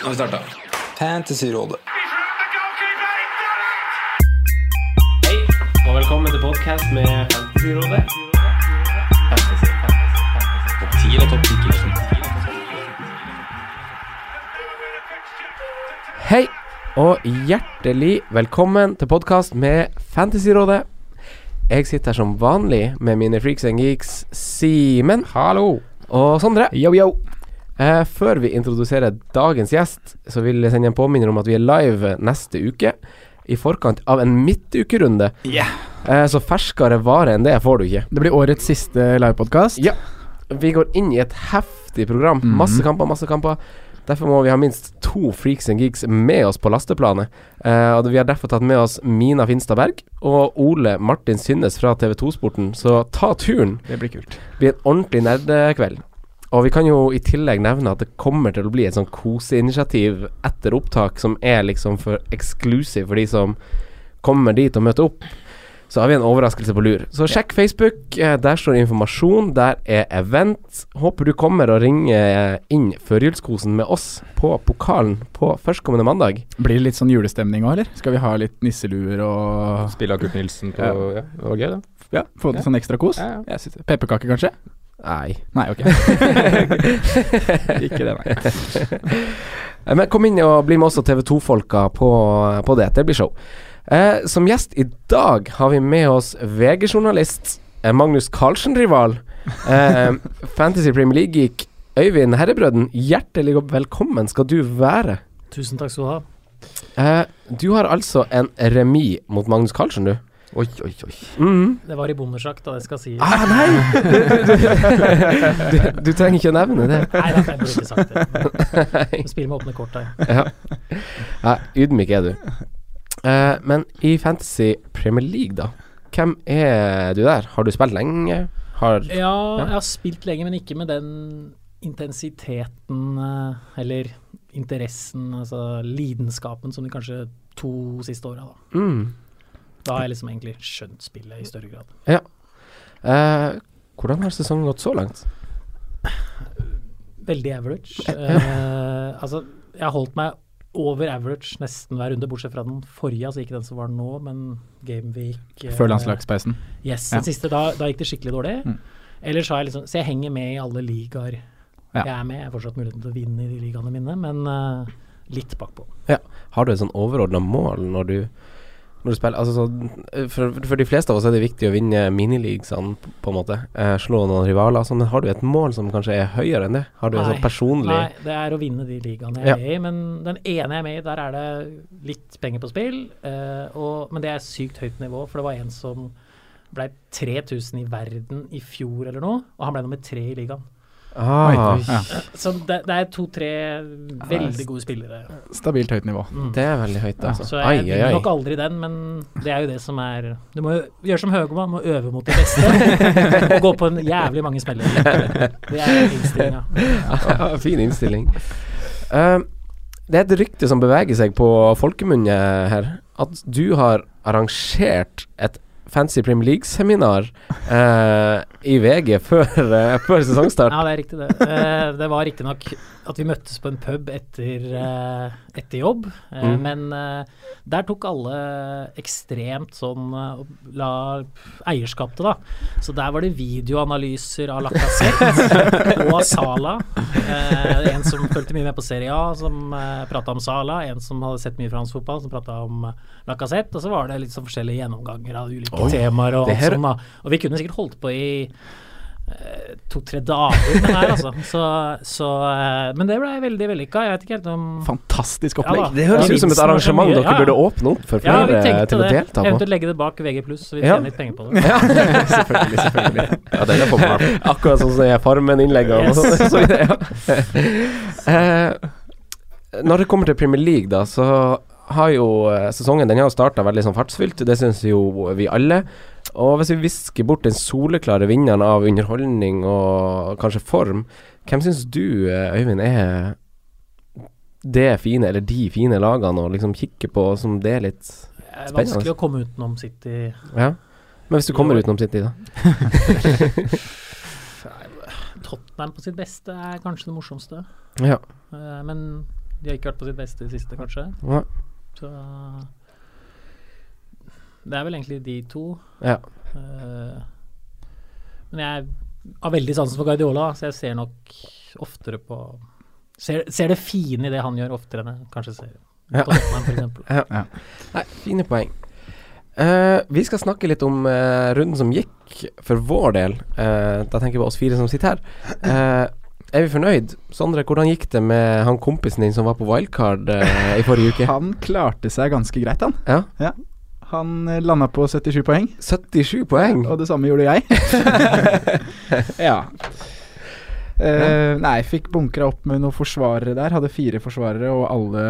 Nå har vi starta. Fantasyrådet. Hei, og velkommen til podcast med Fantasyrådet. Fantasy, fantasy, fantasy. Topp 10 eller topp 10 Hei, og hjertelig velkommen til podcast med Fantasyrådet. Jeg sitter her som vanlig med mine freaks and geeks Simen. Hallo. Og Sondre. Yo, yo. Eh, før vi introduserer dagens gjest, så vil jeg sende en påminner om at vi er live neste uke. I forkant av en midtukerunde. Yeah. Eh, så ferskere vare enn det får du ikke. Det blir årets siste livepodkast. Ja. Vi går inn i et heftig program. Mhm. Masse kamper, masse kamper. Derfor må vi ha minst to Freaks and Geeks med oss på lasteplanet. Eh, og Vi har derfor tatt med oss Mina Finstad Berg og Ole Martin Synnes fra TV2-sporten. Så ta turen. Det blir kult. Det blir en ordentlig nerdekveld. Og vi kan jo i tillegg nevne at det kommer til å bli et sånn koseinitiativ etter opptak som er liksom for eksklusiv for de som kommer dit og møter opp. Så har vi en overraskelse på lur. Så sjekk Facebook. eh, Der står informasjon. Der er event. Håper du kommer og ringer inn førjulskosen med oss på pokalen på førstkommende mandag. Blir det litt sånn julestemning òg, eller? Skal vi ha litt nisseluer og Spille av Kurt Nilsen på Ja. ja. Det var gøy, det. Ja, få til sånn ekstra kos? Ja, ja. Pepperkaker, kanskje? Nei. Nei, ok. Ikke det, nei. Eh, Men kom inn og bli med oss og TV2-folka på, på det. Det blir show. Eh, som gjest i dag har vi med oss VG-journalist eh, Magnus Carlsen-rival. Eh, Fantasy Premier League-geek Øyvind Herrebrøden. Hjertelig velkommen skal du være. Tusen takk skal du ha. Eh, du har altså en remis mot Magnus Carlsen, du. Oi, oi, oi. Mm. Det var i bondersjakk, da det skal sies. Ah, nei! Du, du, du, trenger ikke å nevne det. Nei, da, jeg burde ikke sagt det. Spill med åpne kort her. ja. ja, ydmyk er du. Uh, men i Fantasy Premier League, da. Hvem er du der? Har du spilt lenge? Har Ja, jeg har spilt lenge, men ikke med den intensiteten eh, eller interessen, altså lidenskapen, som de kanskje to siste åra, da. mm. Da har jeg liksom egentlig skjønt spillet i større grad. Eh, hvordan har sesongen gått så langt? Veldig average. Eh, altså, jeg har holdt meg over average nesten hver runde, bortsett fra den forrige, altså ikke den som var nå, men Gameweek eh, Før landslagspausen. Yes, Ja. den siste, da, da gikk det skikkelig dårlig. Mm. Ellers har jeg liksom Så jeg henger med i alle ligaer Ja. jeg er med. Jeg har fortsatt muligheten til å vinne i de ligaene mine, men eh, litt bakpå. Har du et sånn overordna mål når du når du spiller altså sånn, eh, for, for de fleste av oss er det viktig å vinne minileaguesene, på, på en måte. Eh, slå noen rivaler. Sånn, men har du et mål som kanskje er høyere enn det? Har du nei, Nei. sånn personlig Nei, det er å vinne de ligaene jeg er med i. Men den ene jeg er med i, der er det litt penger på spill. eh, og, men det er sykt høyt nivå, for det var en som ble 3000 i verden i fjor eller noe, og han ble nummer tre i ligaen. Ah, ja. Så det, det er to-tre veldig gode spillere. Stabilt høyt nivå. Mm. Det er veldig høyt, altså. Så jeg vinner nok aldri den, men det er jo det som er Du må jo gjøre som Høgmo, må øve mot de beste. og gå på en jævlig mange smeller. Det er innstillinga. Ja, fin innstilling. Um, det er et rykte som beveger seg på folkemunne her, at du har arrangert et fancy Premier League-seminar eh, i VG før, eh, før sesongstart. Ja, det er riktig, det. Eh, det var riktignok at vi møttes på en pub etter, eh, etter jobb, eh, Mm. men eh, der tok alle ekstremt sånn La eierskap til, da. Så der var det videoanalyser av Lacassette og av Sala. En som fulgte mye med på Serie A, som eh, prata om Sala. En som hadde sett mye fransk fotball, som prata om Lacassette. Og så var det litt sånn forskjellige gjennomganger av ulike Temaer og alt her- sånn, da. Og vi kunne sikkert holdt på i eh, to-tre dager med det her, altså. Så, så, eh, men det ble veldig vellykka. Jeg vet ikke helt om Fantastisk opplegg. Ja, Det høres Ja, ut som et arrangement dere Ja, ja. burde åpne opp for Ja, flere tenkte til å det. delta på. Eventuelt legge det bak VG+, så vi Ja. tjener litt penger på det. Ja, selvfølgelig, selvfølgelig. Ja, det er for. Akkurat sånn som jeg Farmen-innleggene og Yes. sånn. så ja. eh, når det kommer til Premier League, da, så har jo eh, sesongen Den har jo starta veldig sånn fartsfylt. Det syns jo vi alle. Og hvis vi visker bort den soleklare vinneren av underholdning og kanskje form, hvem syns du, eh, Øyvind, er det fine, eller de fine lagene å liksom kikke på som det er litt Det er vanskelig å komme utenom City. Ja. Men hvis du kommer utenom City, da? Tottenham på sitt beste er kanskje det morsomste. Ja. Eh, men de har ikke vært på sitt beste i det siste, kanskje. Ja. Så det er vel egentlig de to. Ja. Uh, men jeg har veldig sansen for Guardiola, så jeg ser nok oftere på Ser, ser det fine i det han gjør, oftere enn jeg kanskje ser Ja. på Tottenham, f.eks. Ja. Ja. Nei, fine poeng. Uh, vi skal snakke litt om uh, runden som gikk, for vår del. Uh, da tenker jeg på oss fire som sitter her. Er vi fornøyd? Sondre, hvordan gikk det med han kompisen din som var på wildcard eh, i forrige uke? Han klarte seg ganske greit, han. Ja. Han eh, landa på 77 poeng, 77 poeng. og det samme gjorde jeg. ja. Uh, nei, fikk bunkra opp med noen forsvarere der. Hadde fire forsvarere, og alle,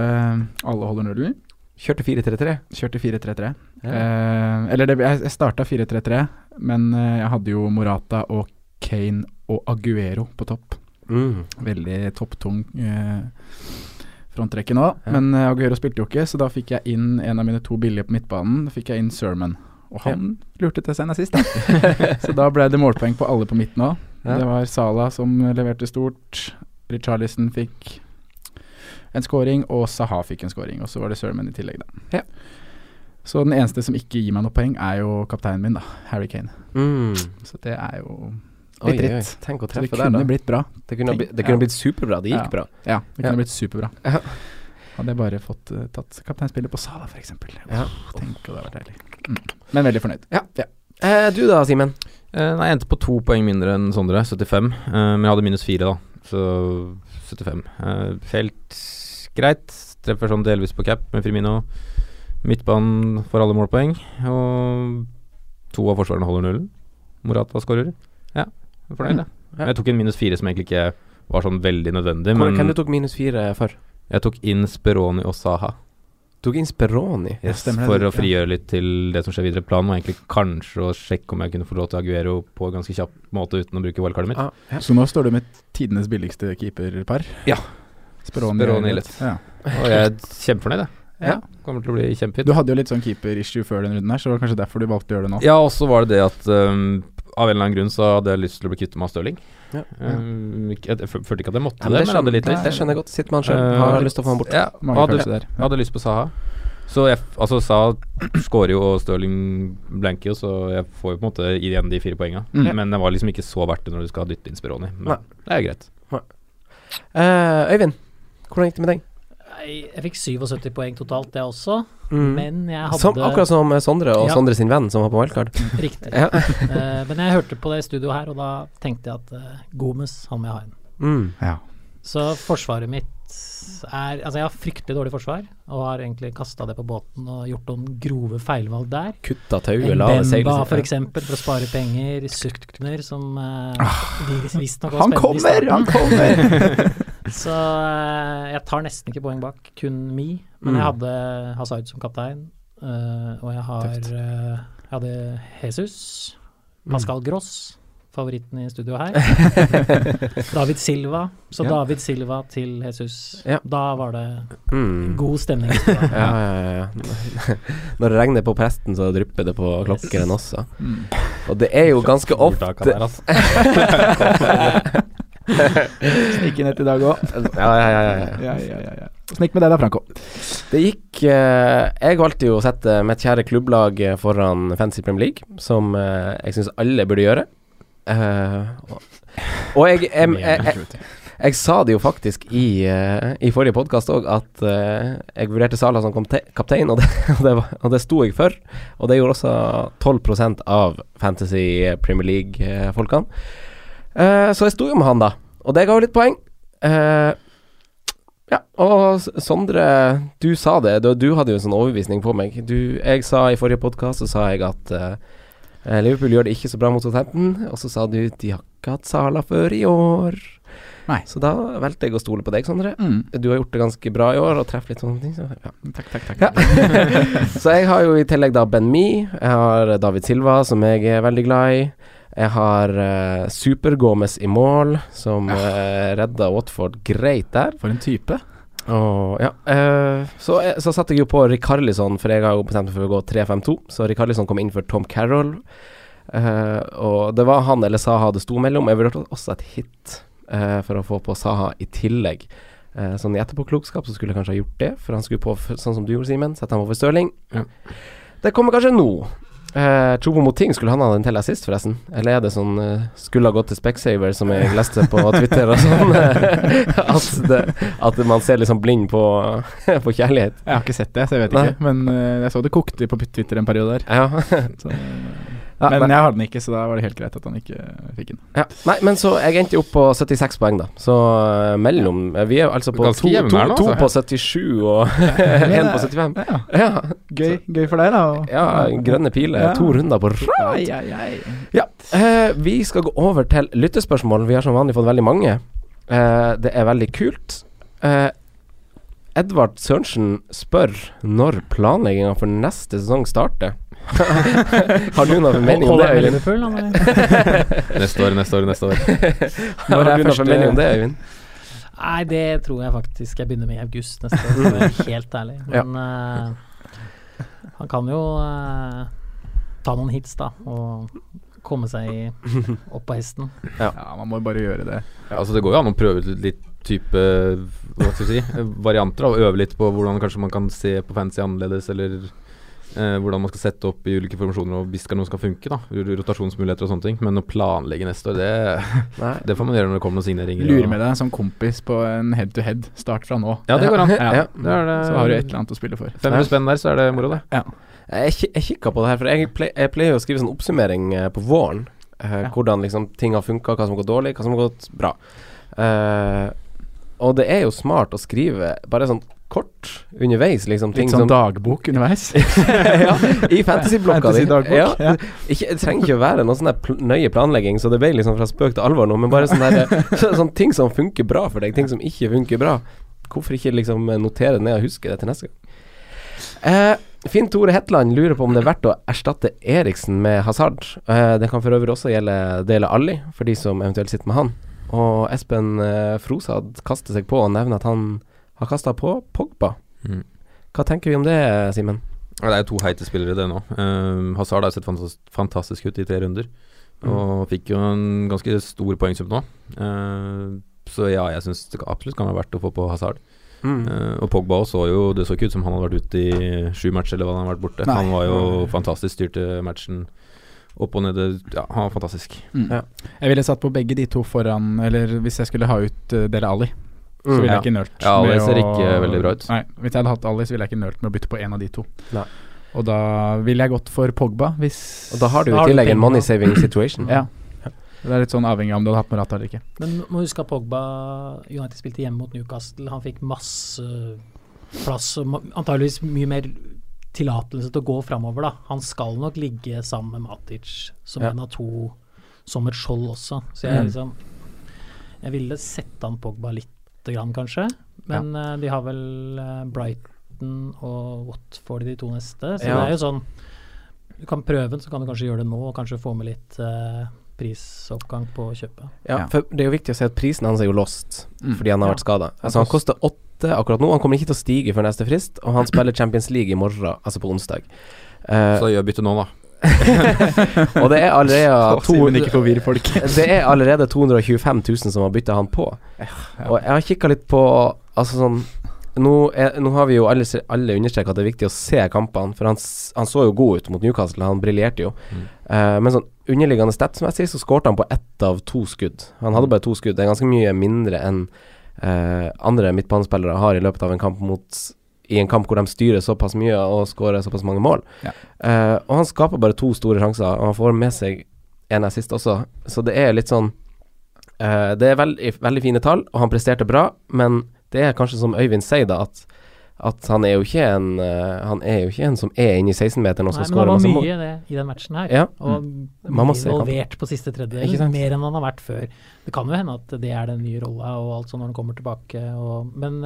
alle holder nullen. Kjørte 4-3-3. Kjørte 4-3-3. Ja. Uh, eller det, jeg, starta 4-3-3, men jeg hadde jo Morata og Kane og Aguero på topp. Mm. Veldig topptung eh, frontrekke nå. Ja. Men eh, Aguero spilte jo ikke, så da fikk jeg inn en av mine to billige på midtbanen. Da fikk jeg inn Sermon. Og han lurte til seg sist, da. så da ble det målpoeng på alle på midten òg. Ja. Det var Sala som leverte stort. Richarlison fikk en scoring, og Saha fikk en scoring. Og så var det Sermon i tillegg, da. Ja. Så den eneste som ikke gir meg noe poeng, er jo kapteinen min, da. Harry Kane. Mm. Så det er jo litt oi, dritt. tenk å treffe det da. Det kunne der, blitt bra. Det kunne, Tenk- bli- det kunne ja. blitt superbra. Det gikk Ja. bra. Ja, det kunne Ja. blitt superbra. Hadde jeg bare fått uh, tatt kapteinspillet på Sala, f.eks. Ja. Tenk, det hadde vært deilig. Mm. Men veldig fornøyd. Ja. Eh, du da, Simen? Eh, nei, jeg endte på to poeng mindre enn Sondre, 75. Eh, men jeg hadde minus fire, da. Så 75. Eh, helt greit. Treffer sånn delvis på cap med Firmino. Midtbanen får alle målpoeng. Og to av forsvarene holder nullen. Morata skårer. Ja, jeg fornøyd, jeg. Ja. Jeg tok en minus fire som egentlig ikke var sånn veldig nødvendig, Hvor, men Hvem du tok minus fire for? jeg tok inn Speroni og Saha. Tok inn Speroni. Yes, stemmer det. for å frigjøre litt til det som skjer videre. Planen var egentlig kanskje å sjekke om jeg kunne få lov til Aguero på en ganske kjapp måte uten å bruke wildcardet mitt. Ah, ja. Så nå står du med tidenes billigste keeperpar. Ja. Speroni, Speroni er litt. Ja. Og jeg er kjempefornøyd, jeg. Ja. Kommer til å bli kjempefint. Du hadde jo litt sånn keeper-issue før den runden her, så det var kanskje derfor du valgte å gjøre det nå. Ja, og så var det det at um, av en eller annen grunn så hadde jeg lyst til å bli kvitt meg av Stirling. Ja. Um, jeg, jeg følte ikke at jeg måtte Ja, det, det, men jeg hadde litt lyst. det skjønner jeg godt. Sitter man sjøl. Eh, Har lyst til å få han bort. Ja, hadde, der. jeg hadde lyst på Saha. Så jeg, altså Saha skårer jo, og Stirling blanker jo, så jeg får jo på en måte igjen de fire poenga. Mm. Men det var liksom ikke så verdt det når du skal dytte inn Speroni. Men Nei. det er greit. Uh, Øyvind, hvordan gikk det med deg? Jeg, fikk 77 poeng totalt, det også. Mm. Men jeg hadde Som, akkurat som eh, Sondre og Ja. Sondre sin venn som var på wildcard. Riktig. Ja. uh, men jeg hørte på det i studio her, og da tenkte jeg at uh, Gomes, han må jeg ha inn. Mm. Ja. Så forsvaret mitt er Altså, jeg har fryktelig dårlig forsvar, og har egentlig kasta det på båten og gjort noen grove feilvalg der. Kutta tauet, la det seile seg. for eksempel, for å spare penger. Sukner, som uh, visstnok var Han kommer! Han kommer! Så uh, jeg tar nesten ikke poeng bak, kun Mi. Men Mm. jeg hadde Hazard som kaptein, uh, og jeg har eh, Jeg hadde Jesus, Mm. Pascal Gross, favoritten i studio her. David Silva. Så Ja. David Silva til Jesus. Ja. Da var det Mm. god stemning. Ja, ja, ja, ja. Når det regner på presten, så drypper det på klokkeren også. Mm. Og det er jo ganske ofte altså. Snikk inn et i dag òg. Ja, ja, ja, ja, ja. Ja, ja, ja, ja. Snikk med deg da, Franco. Det gikk eh, Jeg valgte jo å sette mitt kjære klubblag foran Fancy Premier League, som eh, jeg syns alle burde gjøre. Eh, og, og jeg, jeg, jeg, jeg, jeg sa det jo faktisk i, uh, i forrige podkast òg, at uh, jeg vurderte Sala som kaptein, og det, og, det var, og det sto jeg for. Og det gjorde også 12% av Fantasy Premier League-folkene. Uh, så jeg sto jo med han, da. Og det ga jo litt poeng. Ja, og Sondre, du sa det. Du, du hadde jo en sånn overbevisning på meg. Du, jeg sa i forrige podkast, så sa jeg at Liverpool gjør det ikke så bra mot Southampton. Og så sa du de har ikke hatt Sala før i år. Nei. Så da valgte jeg å stole på deg, Sondre. Mm. Du har gjort det ganske bra i år og treffer litt sånne ting. Så, ja. Takk, takk, takk. Ja. så jeg har jo i tillegg da Ben Me. Jeg har David Silva, som jeg er veldig glad i. Jeg har uh, Super-Gomez i mål, som uh, redda Watford greit der. For en type. Og, ja. eh, så, eh, så satte jeg jo på Rikarlison, for jeg har jo bestemt meg for å gå 3-5-2. Så Rikarlison kom inn for Tom Carroll. Eh, og det var han eller Saha det sto mellom. Jeg vurderte også et hit eh, for å få på Saha i tillegg. Eh, sånn i etterpåklokskap så skulle jeg kanskje ha gjort det, for han skulle på sånn som du gjorde, Simen. Sette på for Stirling. Ja. Det kommer kanskje nå. Uh, Chopo Moting, skulle han ha den til assist, forresten? Eller er det sånn uh, skulle ha gått til Specsaver', som jeg leste på Twitter og sånn? eh, at, at man ser liksom blind på, på kjærlighet. Jeg har ikke sett det, så jeg vet Nei. ikke. Men uh, jeg så det kokte på Twitter en periode der. Ja. Så, Ja, men nei. jeg har den ikke, så da var det helt greit at han ikke fikk den. Ja. Nei, men så jeg endte jo opp på 76 poeng, da. Så eh, mellom eh, Vi er altså på Ganske to, to, nå, to altså. på 77 og én på 75. Ja, Ja, gøy, gøy for deg, da. og- ja grønne piler. Ja. To runder på rad. Ja. eh, vi skal gå over til lyttespørsmål. Vi har som vanlig fått veldig mange. Eh, det er veldig kult. Eh, Edvard Sørensen spør når planlegginga for neste sesong starter. har du noen mening om det, Øyvind? Full. Neste år, neste år, neste år. Har er du noen mening om det, Øyvind? Nei, det tror jeg faktisk jeg begynner med i august neste år, for å være helt ærlig. Ja. Men eh, han kan jo uh, ta noen hits, da, og komme seg opp på hesten. Ja, man må bare gjøre det. Ja, altså Det går jo an å prøve ut litt type Hva skal jeg si varianter. da, Og øve litt på hvordan kanskje man kan se på fancy annerledes, eller eh, hvordan man skal sette opp i ulike formasjoner, og hvis noe skal funke. da Rotasjonsmuligheter og sånne ting. Men å planlegge neste år, det, det får man gjøre når det kommer noen signeringer. Lure med deg som kompis på en head to head. Start fra nå. Ja, det går an. Ja. Ja, det er det. Så har du et eller annet å spille for. 500 spenn der, så er det moro, det. Jeg, ki- jeg kikka på det her, for jeg, pleier jeg pleier å skrive sånn oppsummering eh, på våren. eh, Ja. Hvordan liksom ting har funka, hva som har gått dårlig, hva som har gått bra. Eh, og det er jo smart å skrive bare sånn kort underveis, liksom. Ting Litt sånn som dagbok underveis. ja, I fantasyblokka di. Fantasy-dagbok, Ja, ja. Ikke, det trenger ikke å være noe sånn pl nøye planlegging, så det ble liksom fra spøk til alvor nå, men bare sånn der, så, sånn ting som funker bra for deg, ting som ikke funker bra. Hvorfor ikke liksom notere det ned og huske det til neste gang? Eh, Finn Tore Hetland lurer på om det er verdt å erstatte Eriksen med Hazard. Eh, det kan for øvrig også gjelde Dele Alli, for de som eventuelt sitter med han. Og Espen eh, Frosad kaster seg på og nevner at han har kasta på Pogba. Mm. Hva tenker vi om det, Simen? Det er jo to heite spillere, det nå. Um, Hazard har sett fantastisk, ut i tre runder. Og fikk jo en ganske stor poengsum nå. Uh, så ja, jeg syns det absolutt kan være verdt å få på Hazard. Mm. Uh, og Pogba så jo Det så ikke ut som han hadde vært ute i sju matcher, eller hva han har vært borte. Nei. Han var jo fantastisk, styrte matchen opp og nede. Ja, han var fantastisk. Mm. Ja. Jeg ville satt på begge de to foran Eller hvis jeg skulle ha ut uh, Dele Ali, så Mm. ville Ja. jeg ikke nølt. Ja, Ali med ser å- ikke veldig bra ut. Nei, Hvis jeg hadde hatt Ali, så ville jeg ikke nølt med å bytte på en av de to. Nei. Og da ville jeg gått for Pogba, hvis Og da har du i tillegg en money saving situation. Ja. Det er litt sånn avhengig av om du hadde hatt Morata eller ikke. Men må huske at Pogba United spilte hjemme mot Newcastle. Han fikk masse plass og antageligvis mye mer tillatelse til å gå framover, da. Han skal nok ligge sammen med Matic som Ja. en av to som et skjold også. Så jeg Mm. liksom Jeg ville sette han Pogba lite grann, kanskje. Men eh, de har vel eh, Brighton og Watford de to neste, så Ja. det er jo sånn Du kan prøve den, så kan du kanskje gjøre det nå, og kanskje få med litt uh, prisoppgang på kjøpet. Ja, for det er jo viktig å si at prisen hans er jo lost Mm. fordi han har Ja. vært skada. Altså, han koster åtte akkurat nå. Han kommer ikke til å stige før neste frist, og han spiller Champions League i morgen, altså på onsdag. Uh, Så gjør bytte nå, da. og det er allerede to. Det er allerede 225 000 som har bytta han på. Og jeg har kikka litt på Altså sånn nå, er, nå har vi jo alle, alle understreka at det er viktig å se kampene, for han, han så jo god ut mot Newcastle, han briljerte jo. Eh, men sånn underliggende statsmessig så skårte han på ett av to skudd. Han hadde bare to skudd. Det er ganske mye mindre enn uh, andre midtbanespillere har i løpet av en kamp mot i en kamp hvor de styrer såpass mye og skårer såpass mange mål. Ja. Uh, og han skaper bare to store sjanser, og han får med seg en assist også, så det er litt sånn uh, Det er veldig, veldig fine tall, og han presterte bra, men det er kanskje som Øyvind sier, da, at at han er jo ikke en uh, Han er jo ikke en som er inne i 16-meteren og Nei, som men han var mye det i den matchen her. Ja. Og mm. involvert på siste tredjedel, mer enn han har vært før. Det kan jo hende at det er den nye rolla og alt sånn når han kommer tilbake. Og, men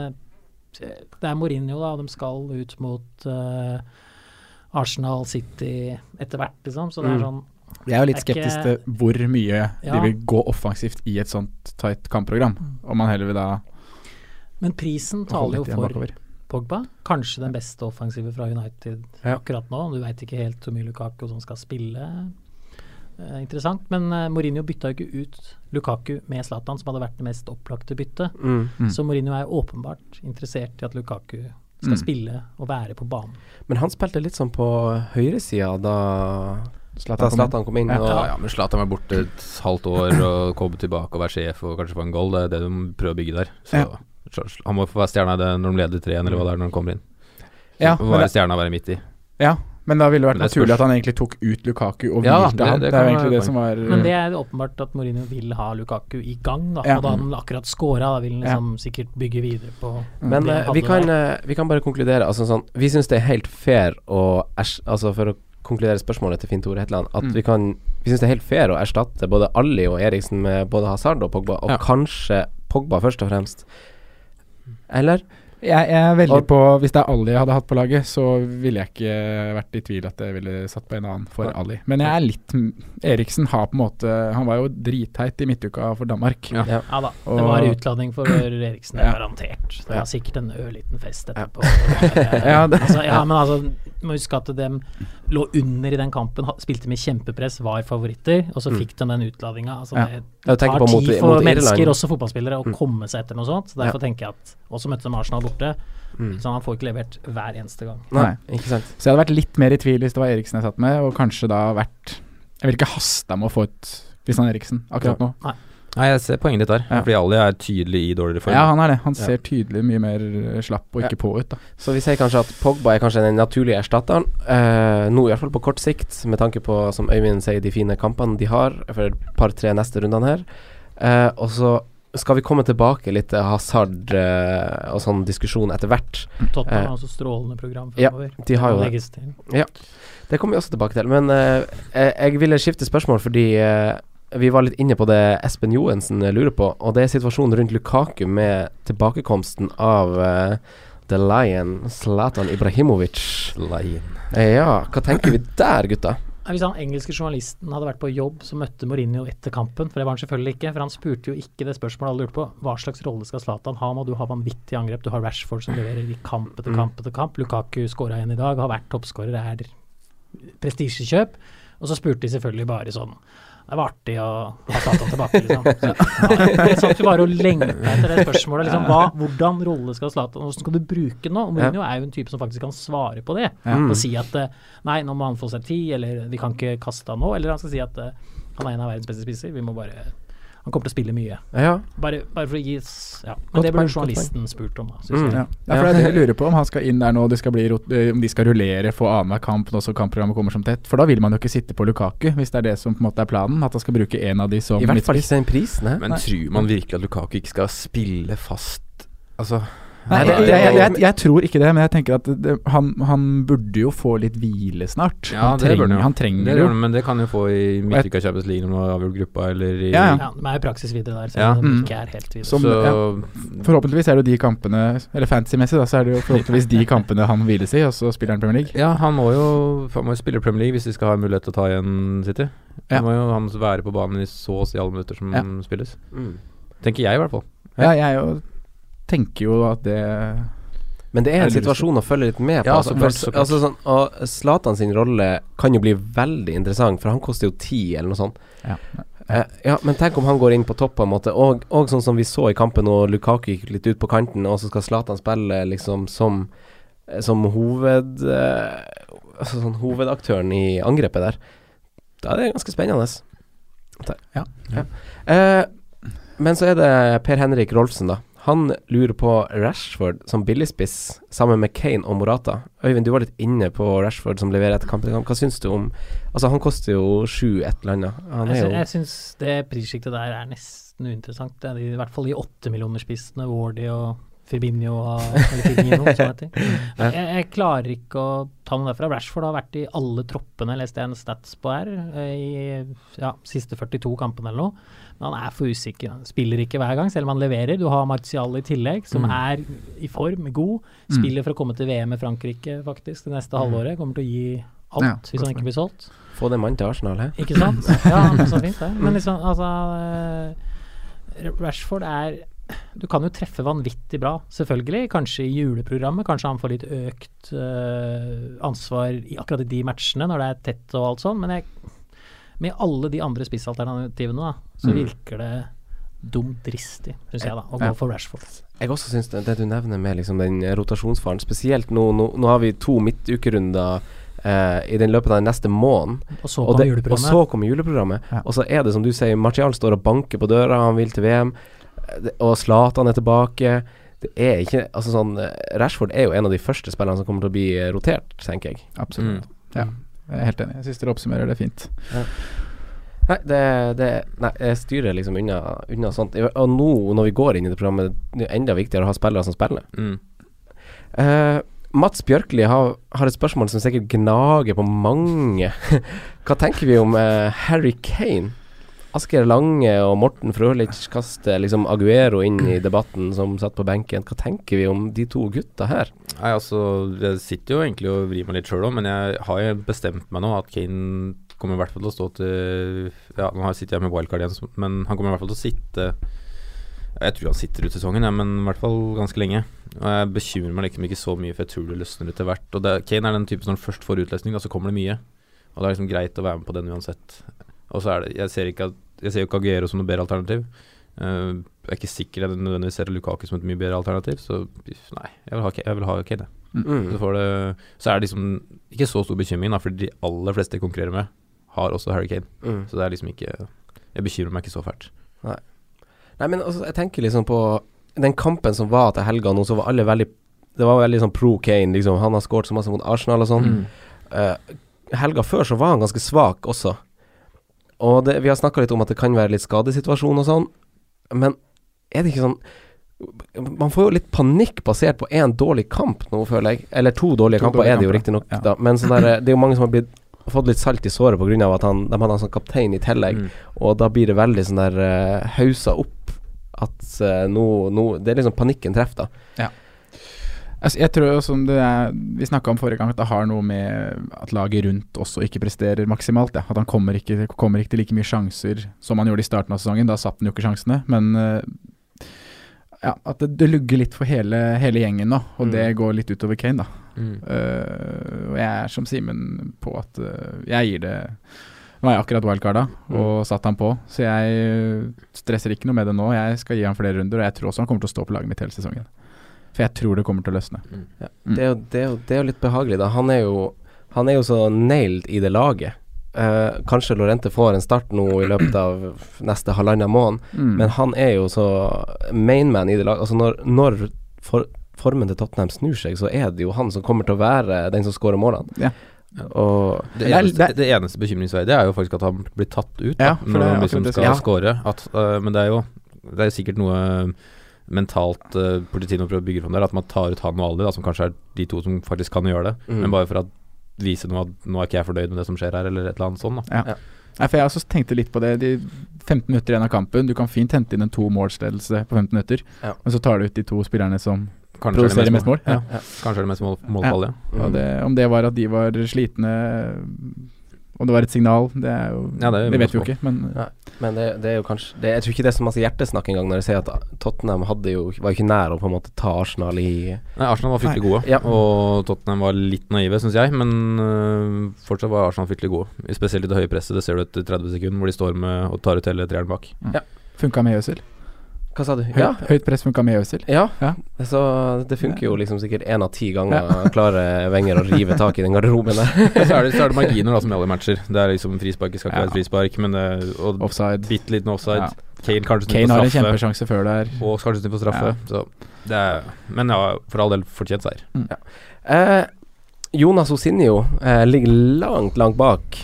det er Mourinho, da, de skal ut mot uh, Arsenal City etter hvert, liksom. Så det er Mm. sånn Jeg er jo litt skeptisk til hvor mye Ja. de vil gå offensivt i et sånt tight kampprogram. Om man heller vil da Men prisen taler jo for bakover. Pogba. Kanskje den beste offensive fra United Ja. akkurat nå. Du veit ikke helt hvor mye Lukaku som skal spille. Eh, interessant. Men eh, Mourinho bytta jo ikke ut Lukaku med Zlatan, som hadde vært det mest opplagte byttet. Mm. Mm. Så Mourinho er åpenbart interessert i at Lukaku skal Mm. spille og være på banen. Men han spilte litt sånn på høyresida da Zlatan da kom. Zlatan kom inn. Ja. Og, Ja, ja, men Zlatan var borte et halvt år og kom tilbake og var sjef og kanskje få en goal. Det er det de prøver å bygge der. Så Ja. så- Han må få være stjerna i det når de leder 3-1, eller hva det er når han kommer inn. Ja, Så ja, være stjerna å være midt i. Ja, men da ville det vært det naturlig at han egentlig tok ut Lukaku og Ja, hvilte det- han. det Det, er jo egentlig det som var Men det er åpenbart at Mourinho vil ha Lukaku i gang, da. Ja. Og da han akkurat scora, da vil han liksom sikkert bygge videre på Men det eh, vi, kan, eh, vi kan bare konkludere. Altså sånn Vi syns det er helt fair å Altså for å konkludere spørsmålet til Finn Tore Hetland, at Mm. vi kan Vi syns det er helt fair å erstatte både Ali og Eriksen med både Hazard og Pogba, og Ja. kanskje Pogba først og fremst. Eller? Jeg, jeg er veldig på Hvis det er Ali jeg hadde hatt på laget, så ville jeg ikke vært i tvil at jeg ville satt på en annen for ja. Ali. Men jeg er litt Eriksen har på en måte Han var jo dritteit i midtuka for Danmark. Ja. Ja. Ja da, det var utladning for Eriksen, det er Ja. garantert. Det var sikkert en ørliten fest etterpå. Ja, det- altså, ja, men altså, du må huske at de lå under i den kampen, spilte med kjempepress, var favoritter, og så Mm. fikk de den utladinga. Altså, Ja. det tar på mot- tid for mot mennesker, Irland. også fotballspillere, å Mm. komme seg etter noe sånt. Så Derfor tenker jeg at Og så møtte de Arsenal borte, Mm. så han får ikke levert hver eneste gang. Nei, ikke sant. Så jeg hadde vært litt mer i tvil hvis det var Eriksen jeg satt med, og kanskje da vært Jeg ville ikke hasta med å få ut Kristian Eriksen akkurat nå. Nei, jeg ser poenget ditt der. Ja. Fordi Ali er tydelig i dårligere form. Ja, han er det. Han Ja. ser tydelig mye mer slapp og ikke på ut, da. Så vi sier kanskje at Pogba er kanskje den naturlige erstatteren. Eh, nå fall på kort sikt, med tanke på, som Øyvind sier, de fine kampene de har for et par-tre neste rundene her. Eh, og så skal vi komme tilbake litt til hasard eh, og sånn diskusjon etter hvert. Tottenham Eh, har også strålende program ja, de har jo det. Ja. Det kommer vi også tilbake til. Men eh, jeg jeg ville skifte spørsmål fordi eh, vi var litt inne på det Espen Johensen lurer på, og det er situasjonen rundt Lukaku med tilbakekomsten av uh, The Lion, Zlatan Ibrahimovic. Lion. Ja, hva tenker vi der, gutta? Hvis han engelske journalisten hadde vært på jobb, så møtte Mourinho etter kampen. For det var han selvfølgelig ikke, for han spurte jo ikke det spørsmålet alle lurte på. Hva slags rolle skal Zlatan ha nå? Du har vanvittig angrep. Du har Rashford som leverer i kamp etter Mm. kamp etter kamp. Lukaku skåra igjen i dag, har vært toppskårer, er prestisjekjøp. Og så spurte de selvfølgelig bare sånn det var artig å ha Zlatan tilbake, liksom. Så, ja, jeg satt jo bare og lengta etter det spørsmålet. Liksom, hva, hvordan rolle skal Zlatan Hvordan skal du bruke den nå? Mourinho er jo en type som faktisk kan svare på det. Mm. Og si at eh, nei, nå må han få seg tid, eller vi kan ikke kaste han nå. Eller han skal si at eh, han er en av verdens beste spisser, vi må bare Han kommer til å spille mye. Ja. Bare, bare for å gi Ja. Men Godt det burde journalisten spurt om, da. Synes Mm. jeg. Ja. Ja, for det er det jeg lurer på, om han skal inn der nå, de skal bli, eh, om de skal rullere, få annenhver kamp nå som kampprogrammet kommer som tett. For da vil man jo ikke sitte på Lukaku, hvis det er det som på en måte er planen. At han skal bruke en av de som I hvert fall ikke den prisen, hæ? Men tror man virkelig at Lukaku ikke skal spille fast Altså, Nei, det- jeg, det- jeg, jeg, jeg tror ikke det, men jeg tenker at det, han, han burde jo få litt hvile snart. Ja, han, trenger, han jo. han trenger det jo. men det kan jo få i midtuka Champions League når man har avgjort gruppa, eller i Ja, ja. De er i praksis videre der, så Ja. de Mm. ikke er helt videre. Som, Så ja. Forhåpentligvis er det jo de kampene Eller fantasy-messig, da, så er det jo forhåpentligvis de kampene han hviles i, og så spiller han Premier League. Ja, han må jo Han må jo spille Premier League hvis de skal ha mulighet til å ta igjen City. Ja. Han må jo han være på banen i så å si alle minutter som Ja. spilles. Mm. Tenker jeg, i hvert fall. Ja, jeg jo tenker jo at det Men det er en situasjon å følge litt med på. Ja, altså, for- så altså, sånn, og Zlatan sin rolle kan jo bli veldig interessant, for han koster jo ti, eller noe sånt. Ja. Eh, ja, men tenk om han går inn på topp, på en måte. Og, og sånn som vi så i kampen, og Lukaku gikk litt ut på kanten, og så skal Zlatan spille liksom som eh, Som hoved... eh, altså sånn hovedaktøren i angrepet der. Da er det ganske spennende. Ja. ja. Eh, men så er det Per Henrik Rolfsen, da. Han lurer på Rashford som billigspiss sammen med Kane og Morata. Øyvind, du var litt inne på Rashford som leverer etter kamp. Hva syns du om Altså, han koster jo sju et eller annet. Han Jeg, er jo jeg syns det prissjiktet der er nesten uinteressant. Det er I hvert fall de åttemillionerspissene, Wardy og Firmino og eller Firmino, som heter. Jeg, jeg klarer ikke å ta noe derfra. Rashford har vært i alle troppene, leste jeg en stats på her, eh, i ja, siste 42 kampene eller noe. Men han er for usikker. Han spiller ikke hver gang, selv om han leverer. Du har Martial i tillegg, som Mm. er i form, god. Mm. Spiller for å komme til VM i Frankrike, faktisk, det neste halvåret. Kommer til å gi alt Ja, hvis han ikke blir solgt. Få den mannen til Arsenal, he. Ikke sant? Ja, så fint det. Men liksom, altså eh, Rashford er Du kan jo treffe vanvittig bra, selvfølgelig. Kanskje i juleprogrammet. Kanskje han får litt økt uh, ansvar i akkurat de matchene, når det er tett og alt sånn. Men jeg, med alle de andre spissalternativene, da, så Mm. virker det dumt dristig, syns jeg, da, å gå for Rashford. Jeg også syns det, det du nevner med liksom den rotasjonsfaren, spesielt nå, nå, nå har vi to midtukerunder Uh, i den løpet av den neste måneden. Og så kommer juleprogrammet. Og så kom juleprogrammet. Ja. Og så er det som du sier, Martial står og banker på døra, han vil til VM, eh, og Zlatan er tilbake. Det er ikke Altså sånn eh, Rashford er jo en av de første spillerne som kommer til å bli eh, rotert, tenker jeg. Absolutt. Mm. Ja, jeg er helt enig. Jeg syns dere oppsummerer det fint. Nei, det, det Nei, jeg styrer liksom unna, unna sånt. Og nå, når vi går inn i det programmet, det er enda viktigere å ha spillere som spiller. Mm. Uh, Mats Bjørkli har, har et spørsmål som sikkert gnager på mange. Hva tenker vi om uh, Harry Kane? Asgeir Lange og Morten Frølich kaster liksom Aguero inn i debatten som satt på benken. Hva tenker vi om de to gutta her? Nei, altså Jeg sitter jo egentlig og vrir meg litt sjøl òg, men jeg har bestemt meg nå at Kane kommer i hvert fall til å stå til Ja, nå sitter jeg med wildcard igjen, men han kommer i hvert fall til å sitte Jeg tror han sitter ut sesongen, ja, men i hvert fall ganske lenge. Og Jeg bekymrer meg liksom ikke så mye, for jeg tror det løsner etter hvert. Og det, Kane er den typen som først får utløsning, da så kommer det mye. Og det er liksom greit å være med på den uansett. Og så er det Jeg ser ikke at Jeg ser jo Kagero som noe bedre alternativ. Uh, jeg er ikke sikker jeg nødvendigvis ser Lukaku som et mye bedre alternativ, så nei, jeg vil ha, Kane- jeg vil ha Kane. Mm. Så, får det, så er det liksom ikke så stor bekymring, da, for de aller fleste jeg konkurrerer med, har også Harry Kane. Mm. Så det er liksom ikke Jeg bekymrer meg ikke så fælt. Nei, men altså, jeg tenker liksom på den kampen som var til helga nå, så var alle veldig Det var veldig sånn pro Kane, liksom. Han har skåret så masse mot Arsenal og sånn. Mm. Uh, helga før så var han ganske svak også. Og det, vi har snakka litt om at det kan være litt skadesituasjon og sånn, men er det ikke sånn Man får jo litt panikk basert på én dårlig kamp nå, føler jeg. Eller to dårlige To kamper dårlige er det jo riktignok, ja. da. Men sånn der, det er jo mange som har blitt fått litt salt i såret pga. at han, de hadde han som kaptein i tillegg. Mm. Og da blir det veldig sånn der uh, hausa opp at uh, nå, nå Det er liksom panikken treffer, da. Altså, jeg tror som det er, Vi snakka om forrige gang at det har noe med at laget rundt også ikke presterer maksimalt. Ja. At han kommer ikke, kommer ikke til like mye sjanser som han gjorde i starten av sesongen. Da satt han jo ikke sjansene. Men eh, ja, at det, det lugger litt for hele, hele gjengen nå, og Mm. det går litt utover Kane, da. Mm. Uh, og jeg er som Simen på at uh, jeg gir det Nå er jeg akkurat wildcarda og satt han på, så jeg stresser ikke noe med det nå. Jeg skal gi han flere runder, og jeg tror også han kommer til å stå på laget mitt hele sesongen. For jeg tror det kommer til å løsne. Ja. Mm. Det, er jo, det, er jo, det er jo litt behagelig, da. Han er jo, han er jo så nailed i det laget. Eh, kanskje Lorente får en start nå i løpet av neste halvannen måned, Mm. men han er jo så mainman i det laget. Altså når, når for, formen til Tottenham snur seg, så er det jo han som kommer til å være den som skårer målene. Ja. Og Det er- eneste, det, eneste bekymringsverdige er jo faktisk at han blir tatt ut da, Ja, når han liksom skal ja. At, øh, men det er jo det er sikkert noe mentalt uh, Portitino prøver å bygge fram der. At man tar ut han og Ali, da, som kanskje er de to som faktisk kan gjøre det. Mm. Men bare for å vise noe at nå er ikke jeg fornøyd med det som skjer her, eller et eller annet sånt. Da. Ja. Nei, for Jeg også tenkte litt på det. De 15 minutter igjen av kampen. Du kan fint hente inn en to målsledelse på 15 minutter, Ja. men så tar du ut de to spillerne som Kanskje produserer mest produserer mest mål. Ja. Ja. Kanskje er det mest mål, målfall, ja. Mm. det, om det var at de var slitne, om det var et signal, det, er jo, Ja, det er jo det vet vi jo ikke. Men men det, det er jo kanskje det, Jeg tror ikke det er så masse hjertesnakk engang når jeg sier at Tottenham hadde jo, var jo ikke nær å på en måte ta Arsenal i Nei, Arsenal var fryktelig gode, Ja. og Tottenham var litt naive, syns jeg. Men øh, fortsatt var Arsenal fryktelig gode. Spesielt i det høye presset. Det ser du etter 30 sekunder, hvor de står med og tar ut hele treeren bak. funka med Øzil. Hva sa du? Høy, Ja. Høyt press funka med Øzil. Ja, Ja. så det funker jo liksom sikkert én av ti ganger klarer Wenger å rive tak i den garderoben der. så, er det, så er det marginer da som alle matcher. Det er liksom frispark skal ikke Ja. være et frispark, men det, og Offside. bitte liten offside. Ja. Kane kanskje Kane har en kjempesjanse før der. Og kanskje snudd på straffe. Så det er, men ja, for all del fortjent seier. Eh, Jonas Osinio eh, ligger langt, langt bak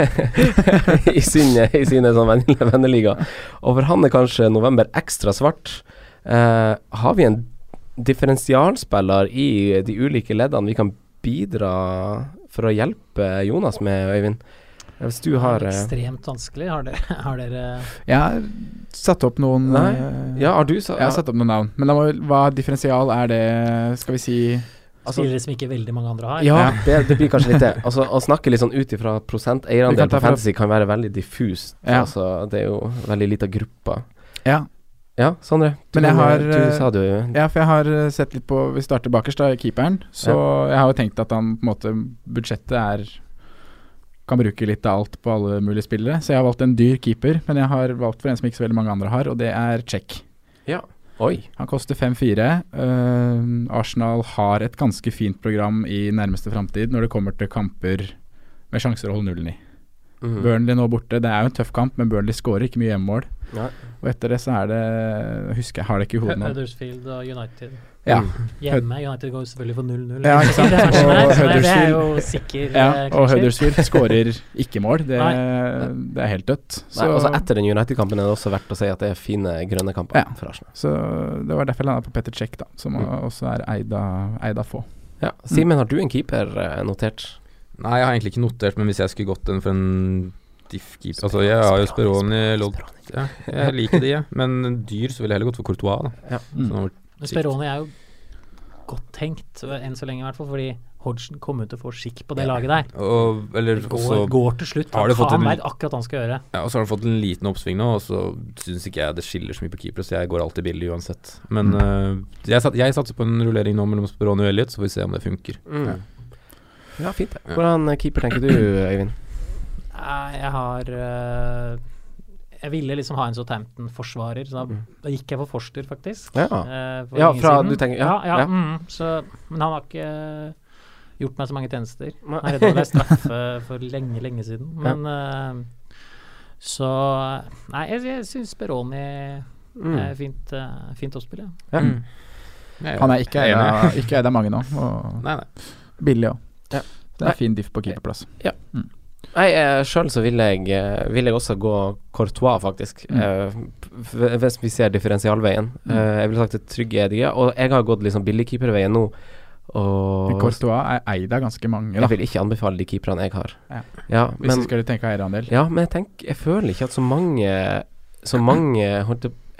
i, sine, i sine sånn venn- venneliga. Og for han er kanskje november ekstra svart. Eh, har vi en differensialspiller i de ulike leddene vi kan bidra for å hjelpe Jonas med, Øyvind? Hvis du har eh, Ekstremt vanskelig. Har dere, har dere Jeg har satt opp noen Nei. eh, Ja, har du sa, Jeg har satt opp noen navn. Men da må, hva differensial er det, skal vi si Altså- spillere som ikke veldig mange andre har? Ja, Ja. det, det blir kanskje litt det. Altså, å snakke litt sånn ut ifra Vi prosenteierdel på fantasy kan være veldig diffust. Ja. Altså, det er jo veldig lita grupper. Ja. Ja, Sondre. Du, Men jeg har, du eh, sa det jo Ja, for jeg har eh, sett litt på Vi starter bakerst, da, keeperen. Så jeg har jo tenkt at han på en måte Budsjettet er Kan bruke litt av alt på alle mulige spillere. Så jeg har valgt en dyr keeper, men jeg har valgt for en som ikke så veldig mange andre har, og det er Check. Ja. Oi. Han koster 5-4. Uh, Arsenal har et ganske fint program i nærmeste framtid når det kommer til kamper med sjanser å holde nullen i. Mhm. Burnley nå borte. Det er jo en tøff kamp, men Burnley skårer ikke mye hjemmemål. Og etter det så er det Husker jeg har det ikke i hodet nå. Huddersfield og United. Ja. Hjemme. United går selvfølgelig for 0-0. Ja, ikke sant? Og er Huddersfield- Ja, eh, og. Huddersfield skårer ikke mål. Det, det er helt dødt. Så, Nei, også Etter den United-kampen er det også verdt å si at det er fine grønne kamper Ja. for Arsenal. så det var derfor jeg landa på Petter Cech, da, som Mm. også er eid av, få. Ja. Simen, har du en keeper eh, notert? Nei, jeg har egentlig ikke notert, men hvis jeg skulle gått den for en diff-keeper Altså, jeg har jo Speroni, Lodd ja, Jeg liker de, jeg. Men dyr så ville jeg heller gått for Courtois, da. Ja. Mm. Men Speroni er jo godt tenkt, enn så lenge i hvert fall, fordi Hodgson kommer til å få skikk på det laget der. Og, eller Det går, også går til slutt. har Han, det han veit akkurat hva han skal gjøre. Ja, og så har han fått en liten oppsving nå, og så syns ikke jeg det skiller så mye på keepere, så jeg går alltid billig uansett. Men øh, jeg, sat, jeg satser på en rullering nå mellom Speroni og Elliot, så får vi se om det funker. Mm. Ja, fint det. Hvordan eh, keeper tenker du, Øyvind? Jeg har eh, Jeg ville liksom ha en Southampton-forsvarer, så da, Mm. da gikk jeg for Forster, faktisk. Ja. eh, for Ja, fra- siden. du tenker- ja, ja, ja, ja. Mm, så, men han har ikke gjort meg så mange tjenester. Han redda meg straffe for lenge, lenge siden. Men eh, Så Nei, jeg, jeg syns Beroni Mm. er fint, uh, fint å spille. Ja. Mm. Han er ikke eid av, ikke eid av mange nå, og Nei, nei. billig òg. Ja. Det er fin diff på keeperplass. Nei, eh, sjøl så vil jeg, eh, vil jeg også gå Courtois, faktisk. Mm. Eh, hvis vi ser differensialveien. Mm. Jeg ville sagt det trygge Edige. Og jeg har gått liksom billigkeeperveien nå. Og Men Courtois er eid av ganske mange, da. jeg vil ikke anbefale de keeperne jeg har. Ja. Ja, Hvis men, skal tenke eierandel. ja, men jeg tenker Jeg føler ikke at så mange Så mange jeg-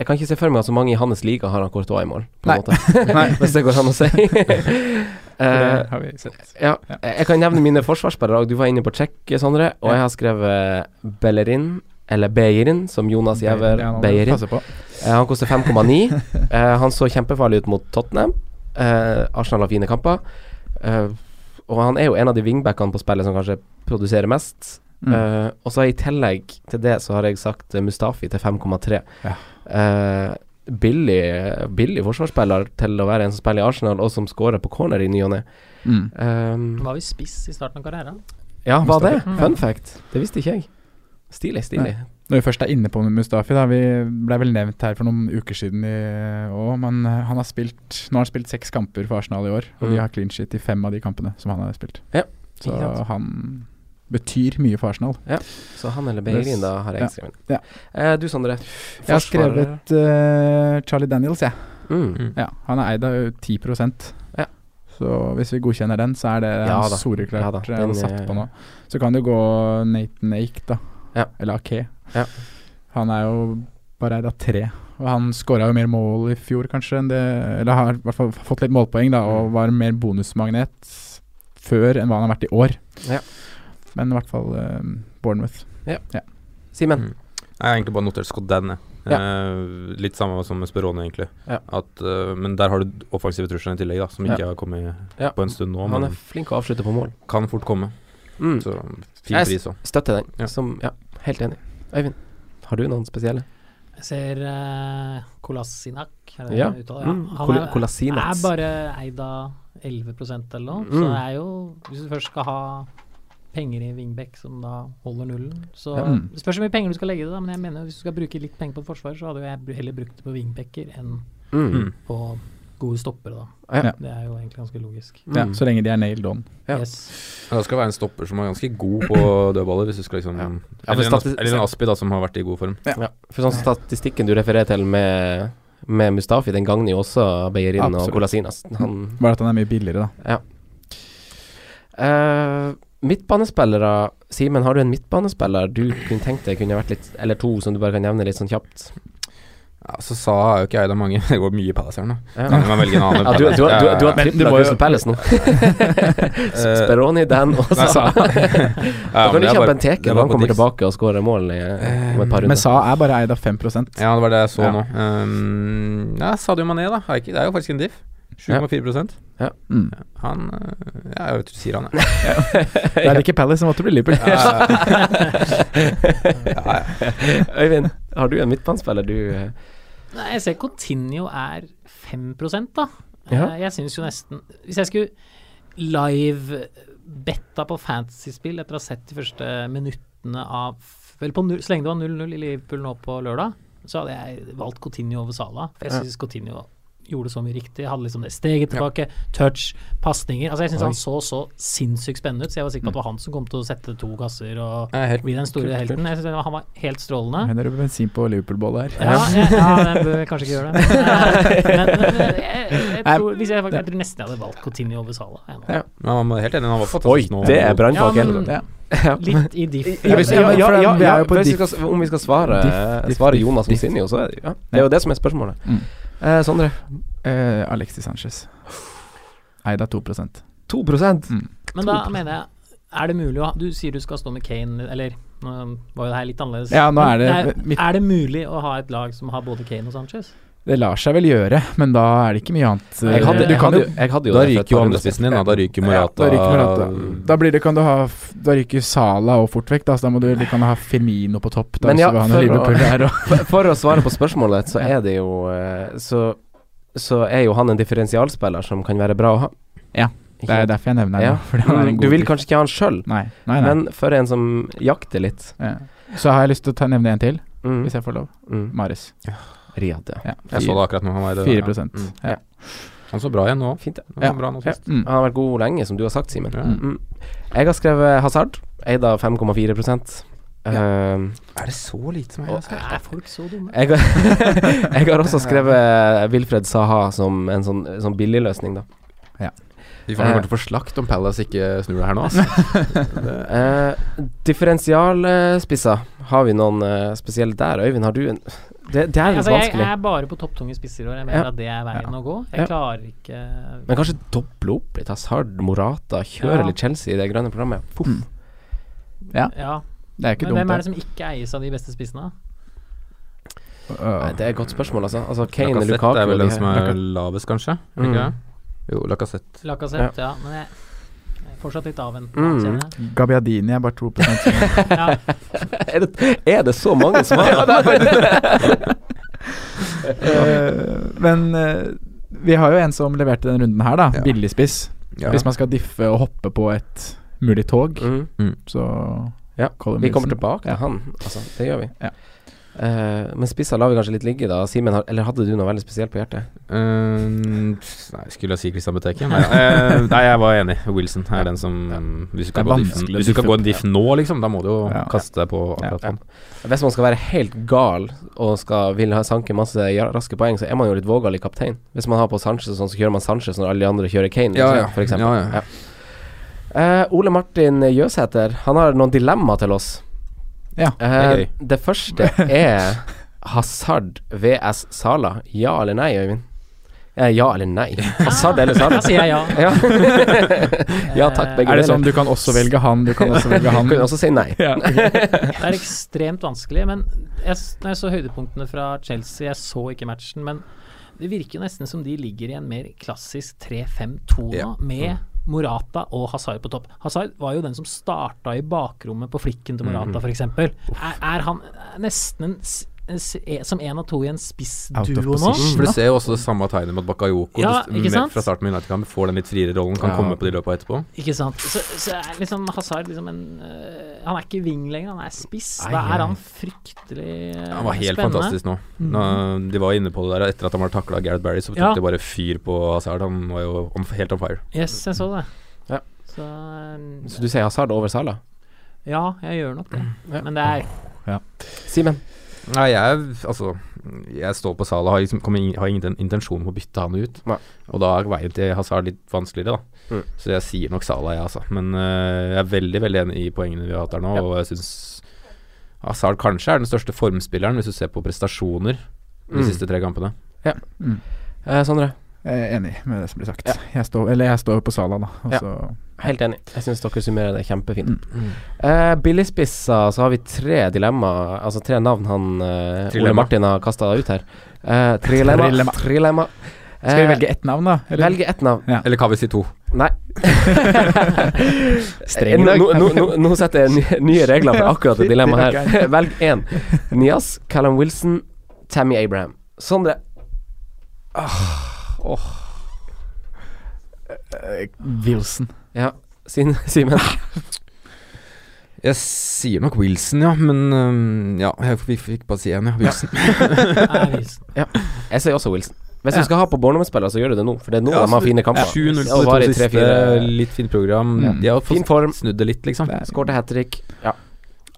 Jeg kan ikke se for meg at så mange i hans liga har han Courtois i mål, på Nei. måte. Hvis det går an å si. Eh, det har vi sett. ja, Ja. jeg kan nevne mine forsvarsspillere. Du var inne på Tsjekk, Sondre, og Ja. jeg har skrevet Bellerin, eller Beirin, som Jonas Giæver er Beirin. han koster 5,9. eh, han så kjempefarlig ut mot Tottenham. Eh, Arsenal har fine kamper. Og han er jo en av de wingbackene på spillet som kanskje produserer mest. Mm. Uh, og så i tillegg til det så har jeg sagt Mustafi til 5,3. Ja. Eh, billig, billig forsvarsspiller til å være en som spiller i Arsenal, og som scorer på corner i ny og ne. Mm. Han Eh, var vi spiss i starten av karrieren. ja, var det? Mm. Fun fact. Det visste ikke jeg. Stilig, stilig. Når vi først er inne på Mustafi, da. Vi ble vel nevnt her for noen uker siden òg, men eh, han har spilt Nå har han spilt seks kamper for Arsenal i år, og Mm. de har clean shit i fem av de kampene som han har spilt. Ja, Så han betyr mye for Arsenal. Så han eller Beirin, da, har jeg Ja. skrevet. Ja. Eh, du, Sondre. Jeg har skrevet uh, Charlie Daniels, jeg. Mm. Ja, han er eid av 10 Ja. Så hvis vi godkjenner den, så er det Ja soleklart Ja eh, den, satt eh, på nå. Så kan det gå Nathan Ake, da. Ja. Eller Ake. Ja. Han er jo bare eid av tre. Og han skåra jo mer mål i fjor, kanskje, enn det Eller har i hvert fall fått litt målpoeng, da, Mm. og var mer bonusmagnet før enn hva han har vært i år. Ja. Men i hvert fall uh, Bournemouth. Simen. Mm. Jeg har egentlig bare notert Scott Dan, Ja. Uh, litt samme som med Speroni, egentlig. Ja. At, uh, men der har du offensive trusler i tillegg, da, som ikke Ja. har kommet Ja. på en stund nå. Han er flink å avslutte på mål. kan fort komme. Mm. Så fin Jeg pris òg. Støtter den. Ja. Som, ja, helt enig. Øyvind, har du noen spesielle? Jeg ser uh, Kolasinac. Er det Ja. det uttaler? Mm. Han Kol- er, Kolasinac. er bare eid av 11% eller noe. Så Mm. det er jo Hvis du først skal ha penger i wingback som da holder nullen, så Ja. Mm. Det spørs hvor mye penger du skal legge i det, da, men jeg mener hvis du skal bruke litt penger på et forsvar, så hadde jo jeg heller brukt det på wingbacker enn Mm. Mm. på gode stoppere, da. Ja. Det er jo egentlig ganske logisk. Ja, Mm. så lenge de er nailed on. Ja. Yes. Men det skal være en stopper som er ganske god på dødballer, hvis du skal liksom Ja. Ja, eller, en, eller en Aspi, da, som har vært i god form. Ja. For sånn statistikken du refererer til med, med Mustafi, den gagner jo også Beyerin og Colasinas. Han Bare at han er mye billigere, da. Eh, Midtbanespillere Simen, har du en midtbanespiller du kunne tenkt deg kunne vært litt Eller to som du bare kan nevne litt sånn kjapt? Ja, så sa er jo ikke jeg det mange. Det går mye Palace her nå. Ja. Kan man velge en annen Ja, du, du, du, du, har tripla Crystal Palace nå. Eh, Speroni, Dan og Sa. Da kan du kjøpe en er når han kommer Dix. tilbake og skårer mål i, om et par runder. Men. Sa er bare eid av 5 Ja, det var det jeg så Ja. nå. Um, ja, Sadio Mané, da. Det er jo faktisk en diff. 7,4 Mm. Han øh, Ja, jeg vet du sier han, jeg. Det er ikke Palace, det måtte bli Liverpool. Øyvind, har du en midtbanespiller du eh, Nei, jeg ser Coutinho er 5 da. Ja. Eh, Jeg syns jo nesten Hvis jeg skulle live-betta på fantasy-spill etter å ha sett de første minuttene av Vel, på null, så lenge det var 0-0 i Liverpool nå på lørdag, så hadde jeg valgt Coutinho over Sala. For jeg Ja. syns Coutinho gjorde så mye riktig. Hadde liksom det steget tilbake, touch, pasninger. Altså Jeg syns han så så sinnssykt spennende ut, så jeg var sikker på at det var han som kom til å sette to kasser og helt bli den store Kult, helten. Jeg synes han var helt strålende. Hender det bensin på Liverpool-bålet her. Ja, jeg, ja, jeg bør kanskje ikke gjøre det. Men, men, men jeg, jeg, jeg, tror, hvis jeg, jeg tror nesten jeg hadde valgt Coutinho over Sala. Ja. Men var helt enig, han var fantastisk nå. det er brannfakkel. Ja, Ja. Ja. Litt i diff. Ja, hvis- ja, ja, ja, ja, om vi skal svare, Diff, diff, svare Jonas Mosinio, så er det, ja, det er jo det som er spørsmålet. Mm. Eh, Sondre, Eh, Alexis Sanchez. Nei, det er 2% 2% Men da mener jeg Er det mulig å ha Du sier du skal stå med Kane, eller nå var jo det her litt annerledes. Ja, nå er det er, er det mulig å ha et lag som har både Kane og Sanchez? Det lar seg vel gjøre, men da er det ikke mye annet. Jeg hadde, du jeg hadde, jeg hadde jo Da ryker jo andrespissen din, da. Da ryker Morata. Da ryker Morata. Da blir det, kan du ha Da ryker Sala og fort vekk, da, så da må du, du kan ha Firmino på topp. Da, Men ja, for å- Liverpool der, For, for å svare på spørsmålet, så er det jo eh, Så, så er jo han en differensialspiller som kan være bra å ha. Ja, Det er derfor jeg nevner ham. Ja. en Du vil kanskje ikke ha han sjøl, men for en som jakter litt ja. Så har jeg lyst til å ta, nevne en til, mm. hvis jeg får lov. Mm. Mares. Riyad, ja. Ja, Jeg så det akkurat nå. Han var 4 ja. mm. Mm. ja. Han så bra igjen nå. Fint, ja. Han Ja. bra nå Ja. Mm. Han har vært god lenge, som du har sagt, Simen. Ja. Mm. Jeg har skrevet Hazard, eid av 5,4 Uh, Er det så lite som jeg har skrevet? er folk så dumme? jeg, har, jeg har også skrevet Wilfred Saha som en sånn, sånn billigløsning, da. Vi får kommer til å få slakt om Palace ikke snur det her nå. Altså. uh, differensialspisser, har vi noen uh, spesielle der? Øyvind, har du en Det, det er litt Altså, vanskelig. jeg er bare på topptunge spisser i år. Jeg mener Ja. at det er veien å gå. Jeg Ja. klarer ikke Men kanskje doble opp litt Hazard, Morata, kjøre Ja. litt Chelsea i det grønne programmet. Mm. Ja, Ja. det er ikke Men hvem er det som ikke eies av de beste spissene? det. Nei, det er et godt spørsmål, altså. Altså Kane, Lacassette Lukaku er vel den som er lavest, kanskje? Mm. Jo, Lacassette. Lacassette, ja. Men jeg, fortsatt litt avventende. Mm. kjenner jeg. Gabbiadini er bare 2 Ja. er, det, er det så mange svar? Eh, Men uh, vi har jo en som leverte denne runden her, da. Ja. Billigspiss. Ja. Hvis man skal diffe og hoppe på et mulig tog, Mm. så Ja, Colin vi kommer tilbake til Ja. han. Altså, det gjør vi. Eh, men spissa lar vi kanskje litt ligge, da. Simen, eller hadde du noe veldig spesielt på hjertet? Uh, nei, skulle jeg si Christian Beteke? Nei, uh, nei, jeg var enig. Wilson er den som Hvis du kan, gå, diff, hvis du kan gå en diff nå, liksom, da må du jo Ja. kaste deg på akkurat Ja. han. Hvis man skal være helt gal og skal vil ha sanke masse raske poeng, så er man jo litt vågal i kaptein. Hvis man har på Sanchez sånn, så kjører man Sanchez når alle de andre kjører Kane, Ja, ja. for eksempel. Ja, ja. Eh, Ole Martin Jøsæter, han har noen dilemma til oss. Ja, det er Eh, gøy. det første er Hazard VS Sala. Ja eller nei, Øyvind? Eh, ja eller nei? Hazard eller Sala? Da sier jeg ja. ja. ja takk, begge Er det sånn du kan også velge han, du kan også velge han? Du kan også si nei. Ja. Det er ekstremt vanskelig, men jeg, når jeg så høydepunktene fra Chelsea Jeg så ikke matchen, men det virker nesten som de ligger i en mer klassisk 3-5-2 nå, Ja. med Morata og Hazard på topp. Hazard var jo den som starta i bakrommet på flikken til Morata, for eksempel Er, er han nesten en, som én av to i en spissduo nå? For du ser jo også det samme tegnet med at Bakayoko Ja, med- fra starten med United-kamp får den litt friere rollen, kan Ja. komme på de løpa etterpå. Ikke sant. Så, så er liksom Hazard liksom en uh, Han er ikke wing lenger, han er spiss. Ai, Da er han fryktelig spennende. Han var helt spennende. fantastisk nå. nå. De var inne på det der etter at han var takla av Gareth Barry, så tok Ja. de bare fyr på Hazard. Han var jo on, helt on fire. Yes, jeg så det. Ja. Så øh, Så du sier Hazard over Salah? Ja, jeg gjør nok det. Ja. Men det er Simen? Nei, jeg Altså, jeg står på Salah, har, liksom, kommer har ingen intensjon om å bytte han ut. Nei. Og da er veien til Hazard litt vanskeligere, da. Mm. Så jeg sier nok Salah, jeg, altså. Men uh, jeg er veldig, veldig enig i poengene vi har hatt her nå, Ja. og jeg syns Hazard kanskje er den største formspilleren, hvis du ser på prestasjoner de Mm. siste tre kampene. Eh, Sondre? Jeg er enig med det som blir sagt. Ja. Jeg står, eller jeg står på Sala, da. Og Ja. så Helt enig. Jeg syns dere summerer det kjempefint. Mm. Uh, Billigspissa, så har vi tre dilemma Altså tre navn han uh, Ole Martin har kasta ut her. Uh, trilemma. Trilemma. trilemma. Skal vi velge ett navn, da? Eller? Velge ett navn. Ja. Eller kan vi si to? Nei. Streng nå, dag. nå, nå, nå setter jeg nye, regler for akkurat det dilemmaet her. Velg én. Nias, Callum Wilson, Tammy Abraham. Sondre. Eh, Wilson. Ja. Sin, Simen. Jeg sier nok Wilson, ja. Men um, ja, jeg fikk, fikk bare si én, ja. Wilson. ja. Jeg sier også Wilson. Hvis Ja. du skal ha på Bournemouth-spillere, så gjør du det nå. For det er nå Ja, de har fine kamper. 7-0 Og på de to i siste. Litt fint program. Mm. De har Fin form. snudd det litt, liksom. Skårte hat trick. Ja.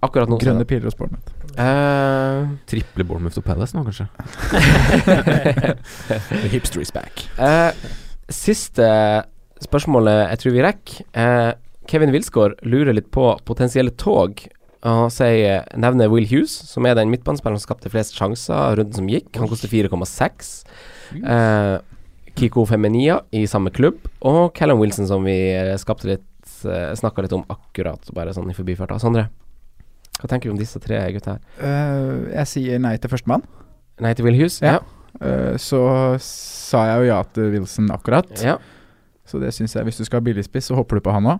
Akkurat nå. grønne piler hos Bournemouth. Uh, Triple Bournemouth og Palace nå, kanskje. The hipster is back. Uh, siste spørsmålet jeg tror vi rekker. Eh, Kevin Wilsgård lurer litt på potensielle tog. Og sier, nevner Will Hughes, som er den midtbanespilleren som skapte flest sjanser runden som gikk. Han koster 4,6. Eh, Kiko Feminia i samme klubb. Og Callum Wilson, som vi eh, skapte litt uh, snakka litt om akkurat, bare sånn i forbifarta. Sondre, hva tenker du om disse tre gutta her? Uh, jeg sier nei til førstemann. Nei til Will Hughes? Ja. Eh, så sa jeg jo ja til Wilson akkurat. ja. Så det syns jeg Hvis du skal ha billigspiss, så hopper du på han òg.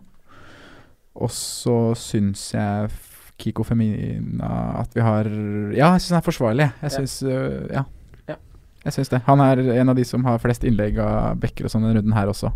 Og så syns jeg Kiko Femina at vi har Ja, jeg syns han er forsvarlig. Jeg Ja. syns øh, ja. Ja. Jeg syns det. Han er en av de som har flest innlegg av backer og sånn denne runden her også.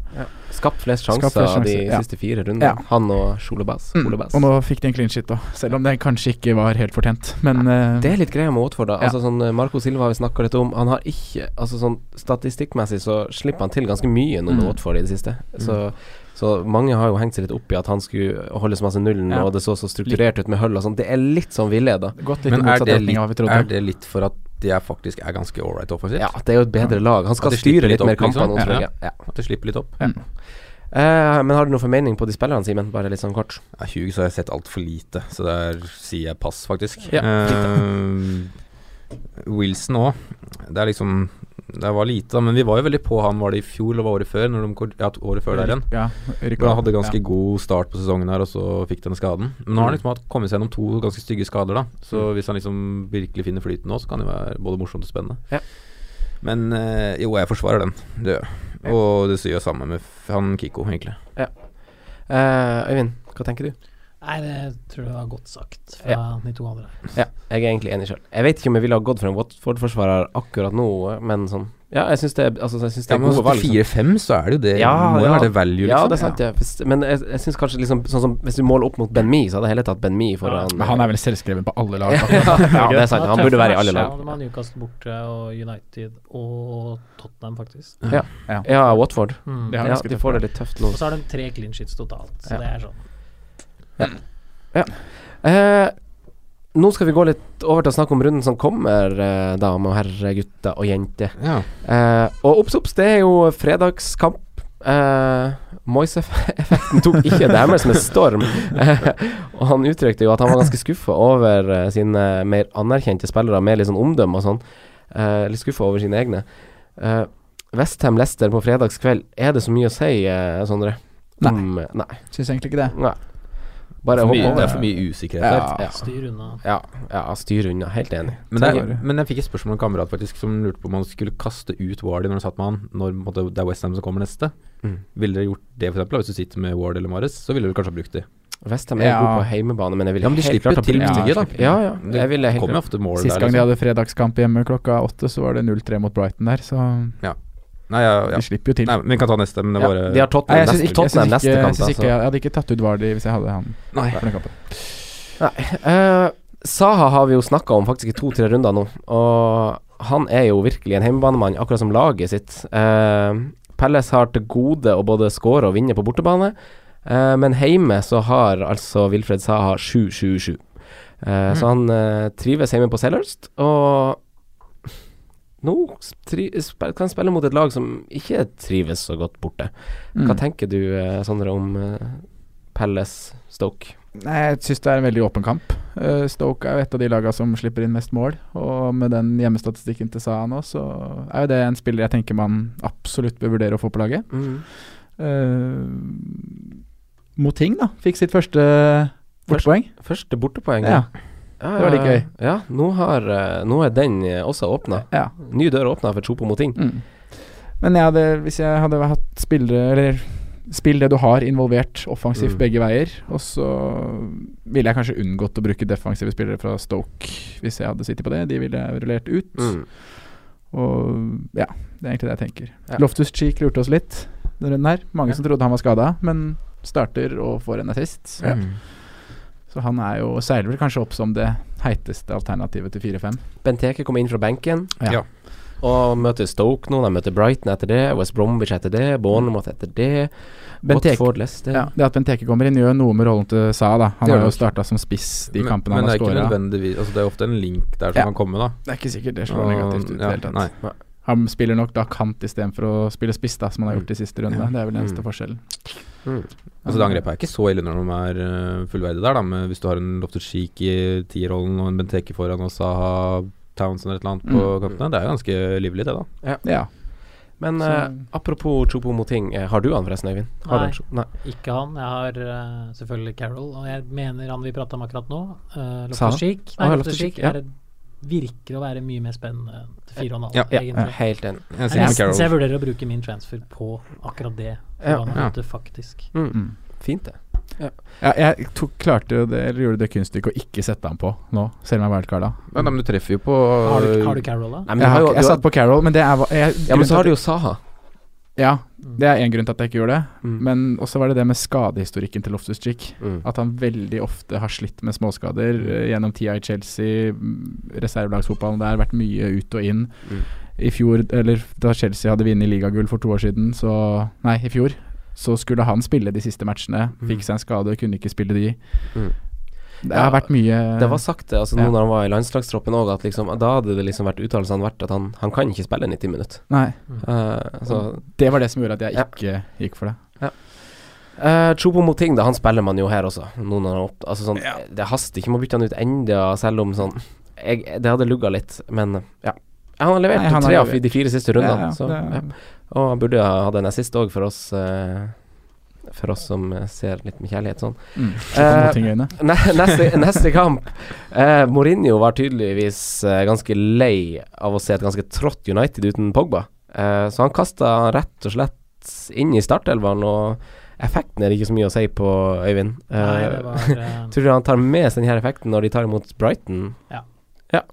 Skapt flest Skapt sjanser flest de sjanser, ja. siste fire rundene. Ja. Han og Sjolebas. Mm. Og nå fikk de en clean shit òg, selv om det kanskje ikke var helt fortjent. Men øh, Det er litt greia med Watford. da Ja. Altså sånn eh, Marco Silva har vi snakka litt om. Han har ikke Altså sånn Statistikkmessig så slipper han til ganske mye nå med Mm. Watford i det siste. Så, så mange har jo hengt seg litt opp i at han skulle holde så masse nullen, Ja. og det så så strukturert ut med hull og sånn. Det er litt sånn villeda. Men er det, litt, er det litt for at de er faktisk er ganske ålreit offensivt? Ja, det er jo et bedre lag. Han skal styre litt litt mer opp, liksom. nå, tror Ja. Ja. At det slipper litt opp? Mm. Uh, men har du noe formening på de spillerne, Simen? Bare litt sånn kort. Ja, Hughes har jeg sett altfor lite, så der sier jeg pass, faktisk. Ja, uh, Wilson òg. Det er liksom Det var lite, da, men vi var jo veldig på han. Var det i fjor eller var året før? Når de, ja, året før der igjen. Ja, han hadde ganske god start på sesongen her, og så fikk denne skaden. Men nå har han liksom hatt- kommet seg gjennom to ganske stygge skader, da. Så hvis han liksom virkelig finner flyten nå, så kan det være både morsomt og spennende. Ja. Men eh, jo, jeg forsvarer den. Det gjør jeg. Og det sier jo samme med han Kiko, egentlig. Eh, Øyvind, hva tenker du? Nei, det tror jeg var godt sagt fra Ja. de to andre. Ja, jeg er egentlig enig sjøl. Jeg vet ikke om jeg ville ha gått for en Watford-forsvarer akkurat nå, men sånn Ja, jeg syns det, altså, jeg synes det Ja, er gode altså, valg. til liksom. 4-5 så er det jo det Ja, Må jo ja. være det value, liksom. Ja, det er sant, ja. Men jeg, jeg syns kanskje liksom Sånn som hvis du måler opp mot Ben Mi, så hadde jeg heller tatt Ben Mi foran Men han er vel selvskreven på alle lag. ja, ja, det er sant. Han burde være i alle lag. De har Newcastle borte og United og Tottenham, faktisk. Ja, ja Watford. Mm. Ja, de får det litt tøft nå. Og så har de tre clean sheets totalt, så Ja. det er sånn. Eh, nå skal vi gå litt over til å snakke om runden som kommer, eh, damer og herrer, gutter og jenter. Ja. Eh, og obs, obs, det er jo fredagskamp. Eh, Moise-effekten tok ikke deres med storm. Eh, og han uttrykte jo at han var ganske skuffa over eh, sine mer anerkjente spillere med litt sånn omdømme og sånn. Eh, litt skuffa over sine egne. Eh, Westham Lester på fredagskveld, er det så mye å si, Sondre? Nei. Eh, nei. Syns egentlig ikke det. Nei. Bare For hopp mye, over. det er for mye usikkerhet Ja. der. Ja. Styr unna. Ja, ja styr unna. Helt enig. Men, det men jeg fikk et spørsmål av en kamerat faktisk som lurte på om han skulle kaste ut Wardy når han satt med han, når måtte, det er Westham som kommer neste. Mm. Ville dere gjort det eksempel, Hvis du sitter med Ward eller Mares, så ville du kanskje ha brukt de. Westham er Ja. god på heimebane, men jeg ville Ja, men de helt slipper til mye, da. Ja, ja. Det Jeg ville helt Sist der. gang de liksom. hadde fredagskamp hjemme klokka åtte, så var det 0-3 mot Brighton der, så Nei, ja, ja. de slipper jo til. Nei, men vi kan ta neste, men det Ja, bare de har Nei, Tottenham, neste, ikke, jeg, Tottenham neste ikke, jeg, synes ikke altså. jeg hadde ikke tatt ut Vardy hvis jeg hadde han Nei. for den kampen. Eh, Saha har vi jo snakka om faktisk i to-tre runder nå, og han er jo virkelig en hjemmebanemann, akkurat som laget sitt. Uh, Pelles har til gode å både skåre og vinne på bortebane, uh, men hjemme så har altså Wilfred Saha 7-7-7. Eh, Så han eh, trives hjemme på Selhurst, og nå kan spille mot et lag som ikke trives så godt borte. Hva Mm. tenker du, eh, Sondre, om uh, Pelles Stoke? Nei, jeg syns det er en veldig åpen kamp. Eh, Stoke er jo et av de lagene som slipper inn mest mål. Og med den hjemmestatistikken til Saha nå, så er jo det en spiller jeg tenker man absolutt bør vurdere å få på laget. Mm. Uh, Moting, da. Fikk sitt første bortepoeng. Første bortepoeng. Ja. Ja, det var litt gøy. Ja, nå, har, eh, nå er den eh, også åpna. ja. Ny dør åpna for Chopo Moting. Mm. Men jeg hadde, hvis jeg hadde hatt spillere Eller spill det du har, involvert offensivt Mm. begge veier. Og så ville jeg kanskje unngått å bruke defensive spillere fra Stoke hvis jeg hadde sittet på det. De ville jeg rullert ut. Mm. Og ja, det er egentlig det jeg tenker. Ja. Loftus Cheek lurte oss litt denne runden her. Mange Ja. som trodde han var skada, men starter og får en assist. Ja. Så han er jo seiler vel kanskje opp som det heiteste alternativet til 4-5. Benteke kommer inn fra benken Ja. Ja. og møter Stoke nå. De møter Brighton etter det, West Bromwich etter det, Bournemouth etter det. Benteke, Watford, Leicester. ja, det at Benteke kommer inn, gjør noe med rollen til Sa. da Han har jo starta som spiss de men, kampene men han det er ikke nødvendigvis altså, Det er ofte en link der som Ja. kan komme, da. Det er ikke sikkert det slår negativt ut i ja, det hele tatt. nei. Han spiller nok da kant istedenfor å spille spiss, da som han har gjort i siste runde. Ja. Det er vel den eneste Mm. forskjellen. Mm. Altså Det angrepet er ikke så ille når de er uh, fullverdige der, da. Men hvis du har en Loftus Cheek i tierrollen og en Benteke foran og Saha Townsend eller et eller annet på Mm. kantene, det er jo ganske livlig, det, da. Ja. Men Så- eh, apropos Chopo Moting, uh, har du han forresten, Øyvind? Har du Nei. Nei. Ikke han. Jeg har uh, selvfølgelig Carol, og jeg mener han vi prata om akkurat nå, uh, Cheek. Ah, ja. er, virker å være mye mer spennende til 4,5, Ja, ja, egentlig. Helt enig. Jeg Jeg jeg, så jeg vurderer å bruke min transfer på akkurat det. Ja. For Ja. ja. faktisk. Mm. Mm. Fint, det. Ja, jeg tok, klarte jo det, eller gjorde det kunststykket å ikke sette han på nå, selv om jeg wildcarda. Ja, nei, men du treffer jo på Har du, har du Carol, da? Nei, men Jeg, har jo, jeg satt på Carol, men det er jeg, ja, men så har du jo Saha. Ja, det er én grunn til at jeg ikke gjorde det. Mm. Men også var det det med skadehistorikken til Loftus Chick. Mm. At han veldig ofte har slitt med småskader eh, gjennom tida i Chelsea, mm, reservelagsfotballen. Det har vært mye ut og inn. Mm. I fjor, eller da Chelsea hadde vunnet ligagull for to år siden, så Nei, i fjor. Så skulle han spille de siste matchene. Mm. Fikk seg en skade, kunne ikke spille de. Mm. Det Ja, har vært mye Det var sagt det, altså nå Ja. når han var i landslagstroppen òg, at liksom, da hadde det liksom vært uttalelsene vært at han, han kan ikke spille 90 minutter. Nei. Uh, så Det var det som gjorde at jeg Ja. ikke gikk for det. Uh, Chopo Moting, da, han spiller man jo her også. Noen er opp, altså sånn, Det haster ikke med å bytte han ut enda, selv om sånn jeg, Det hadde lugga litt, men ja. Han har levert Nei, han tre av de fire siste rundene. Ja, ja, så, det- ja. Og han burde ha hatt en assist òg, for oss Uh, For oss som eh, ser litt med kjærlighet sånn. Mm. uh, neste, neste kamp uh, Mourinho var tydeligvis uh, ganske lei av å se et ganske trått United uten Pogba. Eh, så han kasta rett og slett inn i startelveren, og effekten er det ikke så mye å si på, Øyvind. Nei, Eh, var tror du han tar med seg denne effekten når de tar imot Brighton? Ja,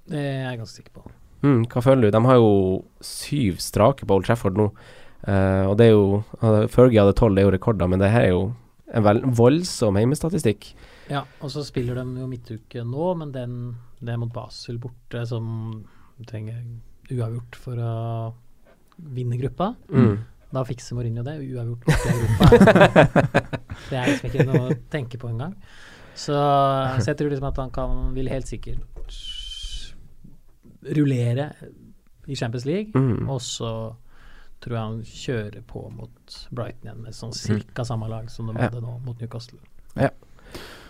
Det er jeg ganske sikker på. Mm, hva føler du? De har jo syv strake på Old Trafford nå. Uh, og det er jo uh, Fergie hadde tolv, det er jo rekorder, men det her er jo en vel voldsom heimestatistikk. Ja, og så spiller de jo midtuke nå, men den, det er mot Basel borte, som trenger uavgjort for å vinne gruppa. Mm. Da fikser Mourinho det. Uavgjort borte i Europa. det er liksom ikke noe å tenke på engang. Så, så jeg tror liksom at han kan, vil helt sikkert rullere i Champions League, Mm. og så tror jeg han kjører på mot Brighton igjen med sånn cirka samme lag som de Ja. hadde nå mot Newcastle.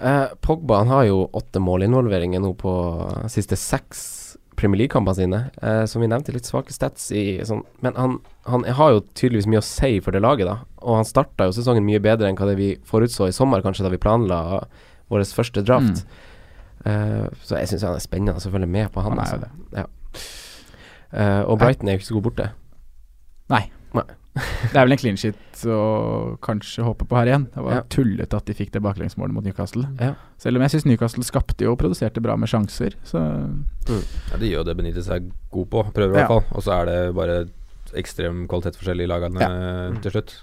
Eh, Pogba han har jo åtte målinvolveringer nå på siste seks Premier League-kampene sine. Eh, som vi nevnte, litt svake stats i sånn Men han, han har jo tydeligvis mye å si for det laget, da. Og han starta jo sesongen mye bedre enn hva det vi forutså i sommer, kanskje, da vi planla vår første draft. Eh, så jeg syns han er spennende å følge med på han. Han altså. Ja. uh, og Brighton er jo ikke så god borte. Nei. Nei. Det er vel en clean shit å kanskje håpe på her igjen. Det var Ja. tullete at de fikk det baklengsmålet mot Newcastle. Ja. Selv om jeg syns Newcastle skapte jo og produserte bra med sjanser. Så Ja, De gjør det Benitez er god på, prøver i hvert fall. Og så er det bare ekstrem kvalitetsforskjell i lagene eh, til slutt.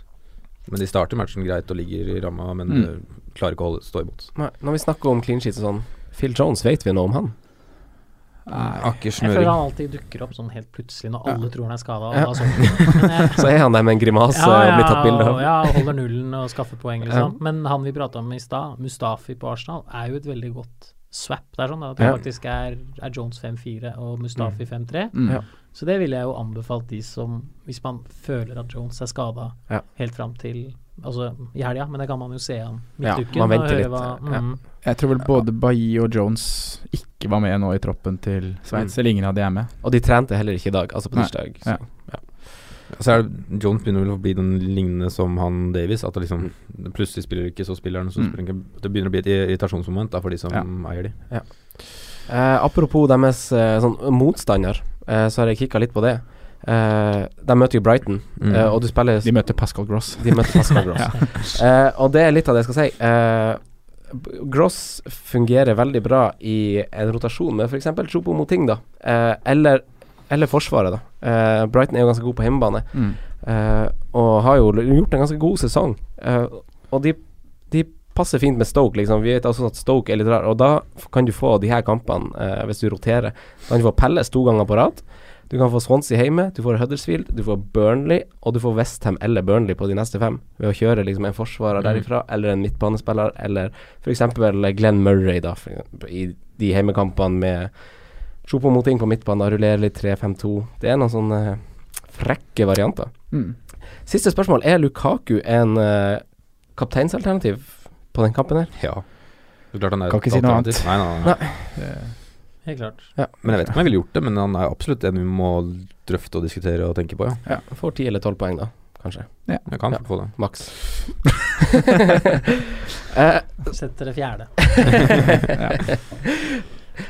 Men de starter matchen greit og ligger i ramma, men Mm. klarer ikke å holde, stå imot. Nei, når vi snakker om clean sheets og sånn, Phil Jones, vet vi noe om han? Jeg føler han alltid dukker opp sånn helt plutselig når alle tror han er skada. Ja. Så er han der med en grimase og blir tatt bilde av. Ja, holder nullen og skaffer poeng, liksom. Ja. Men han vi prata om i stad, Mustafi på Arsenal, er jo et veldig godt swap. Det er sånn da, at det Ja. faktisk er, er Jones 5-4 og Mustafi 5-3. mm. Så det ville jeg jo anbefalt de som Hvis man føler at Jones er skada Ja. helt fram til Altså i helga, men det kan man jo se midtuken. Ja, man venter litt, hva- ja. mm. jeg tror vel både Bailly og Jones ikke var med nå i troppen til Sveits. Mm. Eller ingen av de er med. Og de trente heller ikke i dag, altså på tirsdag. Ja. Så er det Jones begynner vel å bli den lignende som han Davies. At det liksom plutselig spiller ikke, så spiller han, så Mm. spiller han ikke. Det begynner å bli et irritasjonsmoment da, for de som Ja. eier de. Eh, apropos deres eh, sånn motstander, eh, så har jeg kikka litt på det. Eh, de møter jo Brighton, Mm. uh, og du spiller De møter Pascal Gross. De møter Pascal Gross. eh, og det er litt av det jeg skal si. Eh, Gross fungerer veldig bra i en rotasjon med f.eks. Chopo Moting, da. Eh, eller, eller Forsvaret, da. Eh, Brighton er jo ganske god på hjemmebane, Mm. eh, og har jo gjort en ganske god sesong. Eh, og de, de passer fint med Stoke, liksom. Vi vet også at Stoke er litt rar, og da kan du få de her kampene, eh, hvis du roterer. Da kan du få Pelles to ganger på rad. Du kan få Swansea hjemme, du får Huddersfield, du får Burnley, og du får Westham eller Burnley på de neste fem. Ved å kjøre liksom en forsvarer Mm. derifra, eller en midtbanespiller, eller f.eks. Glenn Murray, da, for, i de hjemmekampene med Chopo Moting på midtbanen, rullere litt 3-5-2. Det er noen sånne frekke varianter. Mm. Siste spørsmål. Er Lukaku en uh, kapteinsalternativ på den kampen her? Ja. Så klart han er Kan ikke si noe alternativ. Nei, nei, nei. Det- Helt klart. Men jeg vet ikke om jeg ville gjort det, men han er absolutt en vi må drøfte og diskutere og tenke på, ja. Ja. Får ti eller tolv poeng, da. Kanskje. Ja. Jeg kan Ja. få det. Maks. eh, Setter det fjerde.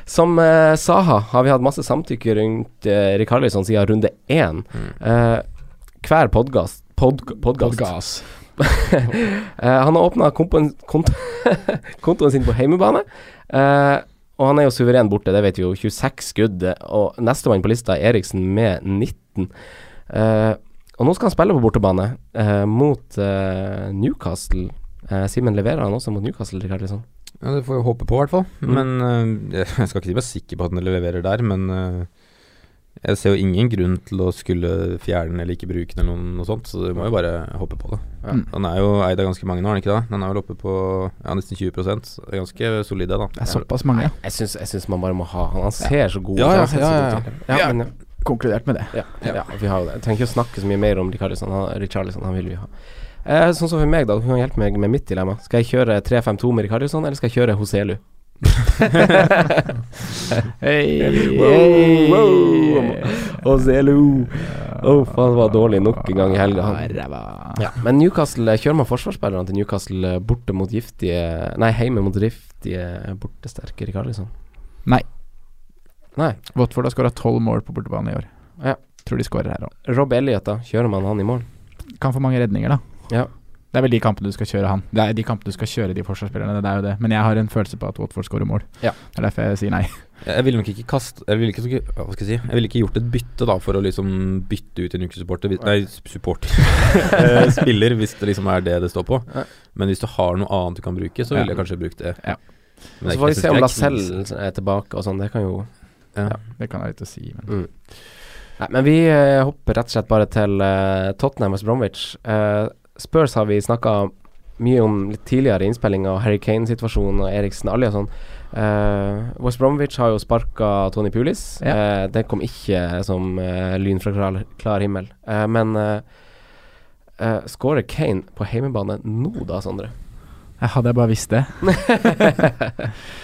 Som uh, Saha har vi hatt masse samtykke rundt uh, Rikarlisson siden runde én. Eh, hver podkast pod, podkast. Eh, Han har åpna kontoen, sin på heimebane. eh, og han er jo suveren borte, det vet vi jo. 26 skudd. eh, Og nestemann på lista er Eriksen med 19. Uh, og nå skal han spille på bortebane uh, mot uh, Newcastle. Eh, Simen leverer han også mot Newcastle, Rikarlisson? Ja, Det får vi håpe på, i hvert fall. Mm. Men jeg skal ikke si meg sikker på at han leverer der, men jeg ser jo ingen grunn til å skulle fjerne den eller ikke bruke den eller noe, sånt, så du må jo bare hoppe på det. Ja. Den er jo eid av ganske mange nå, er den ikke det? Den er vel oppe på ja, nesten 20 Det er ganske solid, det, da. Det er såpass mange. ja. Jeg syns, jeg syns man bare må ha han. Han ser så god ut. Ja, ja, ja, ja. ja, men, ja. Konkludert med det. Ja, ja. vi har jo det. Jeg trenger ikke å snakke så mye mer om Richarlison. Han, Richarlison, han vil vi ha. Eh, sånn som for meg, da. Hun kan hjelpe meg med mitt dilemma. Skal jeg kjøre 3-5-2 med Richarlison, eller skal jeg kjøre Hoselu? Hei, Wow, wow. Hoselu! Å, faen, det var dårlig nok en gang i helga. Ja. Men Newcastle, eh, kjører man forsvarsspillerne til Newcastle eh, borte mot giftige Nei, hjemme mot giftige, bortesterke Richarlison? Nei. Nei. Watford har skåra tolv mål på bortebane i år. Ja. Tror de skårer her òg. Rob Elliot, da. Kjører man han i mål? Kan få mange redninger, da. Ja. Det er vel de kampene du skal kjøre han. Det er de kampene du skal kjøre de forsvarsspillerne, det er jo det. Men jeg har en følelse på at Watford skårer mål. Ja. Det er derfor jeg sier nei. Jeg ville nok ikke kaste Jeg ville ikke, hva skal jeg si Jeg ville ikke gjort et bytte da for å liksom bytte ut en Newcastle-supporter Nei, supporter. Eh, Spiller, hvis det liksom er det det står på. Men hvis du har noe annet du kan bruke, så ville jeg kanskje brukt det. Ja. Men Så får vi se om det er Lacelle er tilbake og sånn. Det kan jo Ja. Det kan jeg ikke si, men mm. Nei, men vi uh, hopper rett og slett bare til uh, Tottenham og Bromwich. Eh, Spurs har vi snakka mye om litt tidligere i Og Harry Kane-situasjonen og Eriksen Alli og sånn. Uh, West Bromwich har jo sparka Tony Pulis. Ja. Uh, det kom ikke som uh, lyn fra klar, klar himmel. Men skårer Kane på heimebane nå da, Sondre? Jeg hadde jeg bare visst det.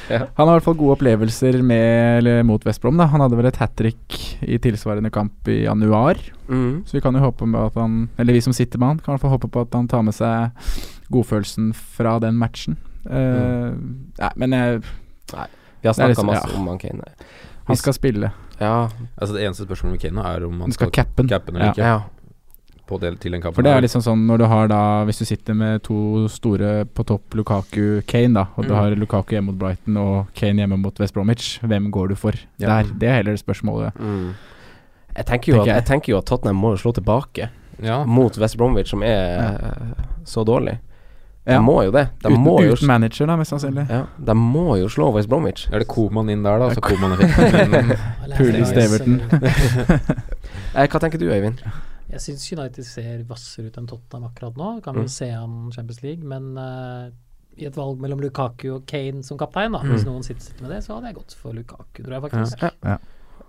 Ja. Han har i hvert fall gode opplevelser med, eller mot West Brom. Da. Han hadde vel et hat trick i tilsvarende kamp i januar. Mm. Så vi kan jo håpe med at han Eller vi som sitter med han, kan i hvert fall håpe på at han tar med seg godfølelsen fra den matchen. Eh, Nei, men jeg, Vi har Det er snakka liksom- masse ja. om han Kane. han skal spille. Ja, Altså Det eneste spørsmålet med Kane er om Han han skal cappe den. eller Ja. ikke. ja. På det, til den kampen. For det er liksom sånn når du har da Hvis du sitter med to store på topp, Lukaku, Kane, da, og du Mm. har Lukaku hjemme mot Brighton og Kane hjemme mot West Bromwich, hvem går du for Ja. der? Det er heller spørsmålet. Mm. Jeg, tenker jo Tenker at, jeg. jeg tenker jo at Tottenham må slå tilbake Ja. mot West Bromwich, som er eh, så dårlig. De Ja. må jo det. De uten, må jo, uten manager, da, mest sannsynlig. ja, de må jo slå West Bromwich. Er det Koman inn der, da? Så Koman er Pulis Daverton. Eh, hva tenker du, Øyvind? Jeg syns United ser hvassere ut enn Tottenham akkurat nå. Kan Mm. vel se an Champions League, men uh, i et valg mellom Lukaku og Kane som kaptein, da, Mm. hvis noen sitter med det, så hadde jeg gått for Lukaku, tror jeg faktisk. Ja.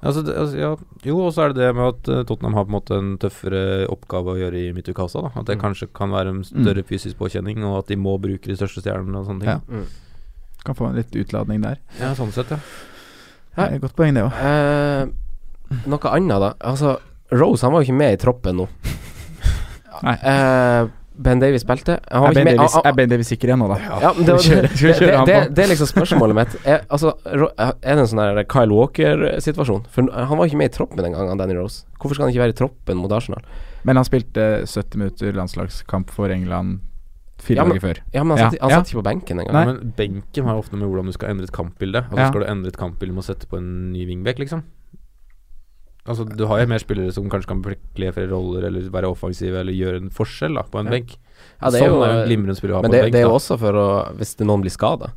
Altså, det, altså, ja. Jo, og så er det det med at eh, Tottenham har på en måte en tøffere oppgave å gjøre i Mitukasa. Da. At det Mm. kanskje kan være en større fysisk påkjenning, og at de må bruke de største stjernene og sånne ting. Ja. Mm. Kan få en litt utladning der. Ja, sånn sett, ja. Det er et godt poeng, det òg. Eh, noe annet, da. Altså, Rose han var jo ikke med i troppen nå. Nei. Eh, ben Davies spilte. Er Ben han- er ben Davies, sikker igjen nå, da? Ja, men det, det, det, det, det er liksom spørsmålet mitt. Er, altså, er det en sånn her Kyle Walker-situasjon? For han var ikke med i troppen den gangen, Danny Rose. Hvorfor skal han ikke være i troppen mot Arsenal? Men han spilte 70 minutter landslagskamp for England fire Ja, men- dager før. Ja, men han Ja, satt, han ja. satt ikke på benken engang. Men benken har ofte med hvordan du skal endre et kampbilde. Altså Ja. Skal du endre et kampbilde med å sette på en ny wingback, liksom? Altså Du har jo mer spillere som kanskje kan kle flere roller, eller være offensive, eller gjøre en forskjell da på en Ja. benk. Ja, det er sånn er jo en glimrende spiller å ha Men på det, en benk. det er jo også for å Hvis noen blir skada.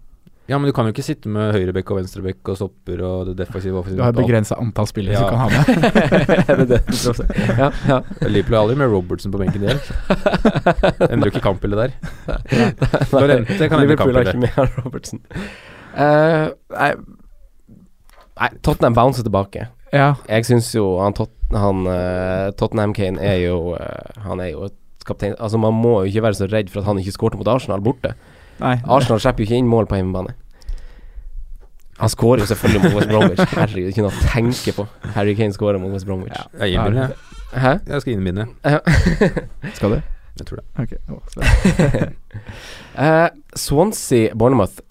Ja, men du kan jo ikke sitte med høyrebekk og venstrebekk og stopper og det defensive offensive. Du har et begrensa antall spillere Ja. du kan ha med. det det du tror? Ja, ja. Liverpool er aldri med Robertson på benken der. Endrer jo ikke kampbildet der. Lorente kan endre Liverpool har ikke kampbildet. med han Robertson. Eh, nei, nei, Tottenham bouncer tilbake. Ja. Jeg syns jo han, Tot han uh, Tottenham Kane er jo uh, Han er jo et kaptein Altså Man må jo ikke være så redd for at han ikke skårte mot Arsenal borte. Nei. Arsenal slipper jo ikke inn mål på hjemmebane. Han skårer jo selvfølgelig mot West Bromwich. Herregud, ikke noe å tenke på. Harry Kane skårer mot West Bromwich. Jeg innbiller. Hæ? Jeg skal innbinde. Ja. Skal du? Jeg tror det. Okay. Eh, Swansea Bournemouth.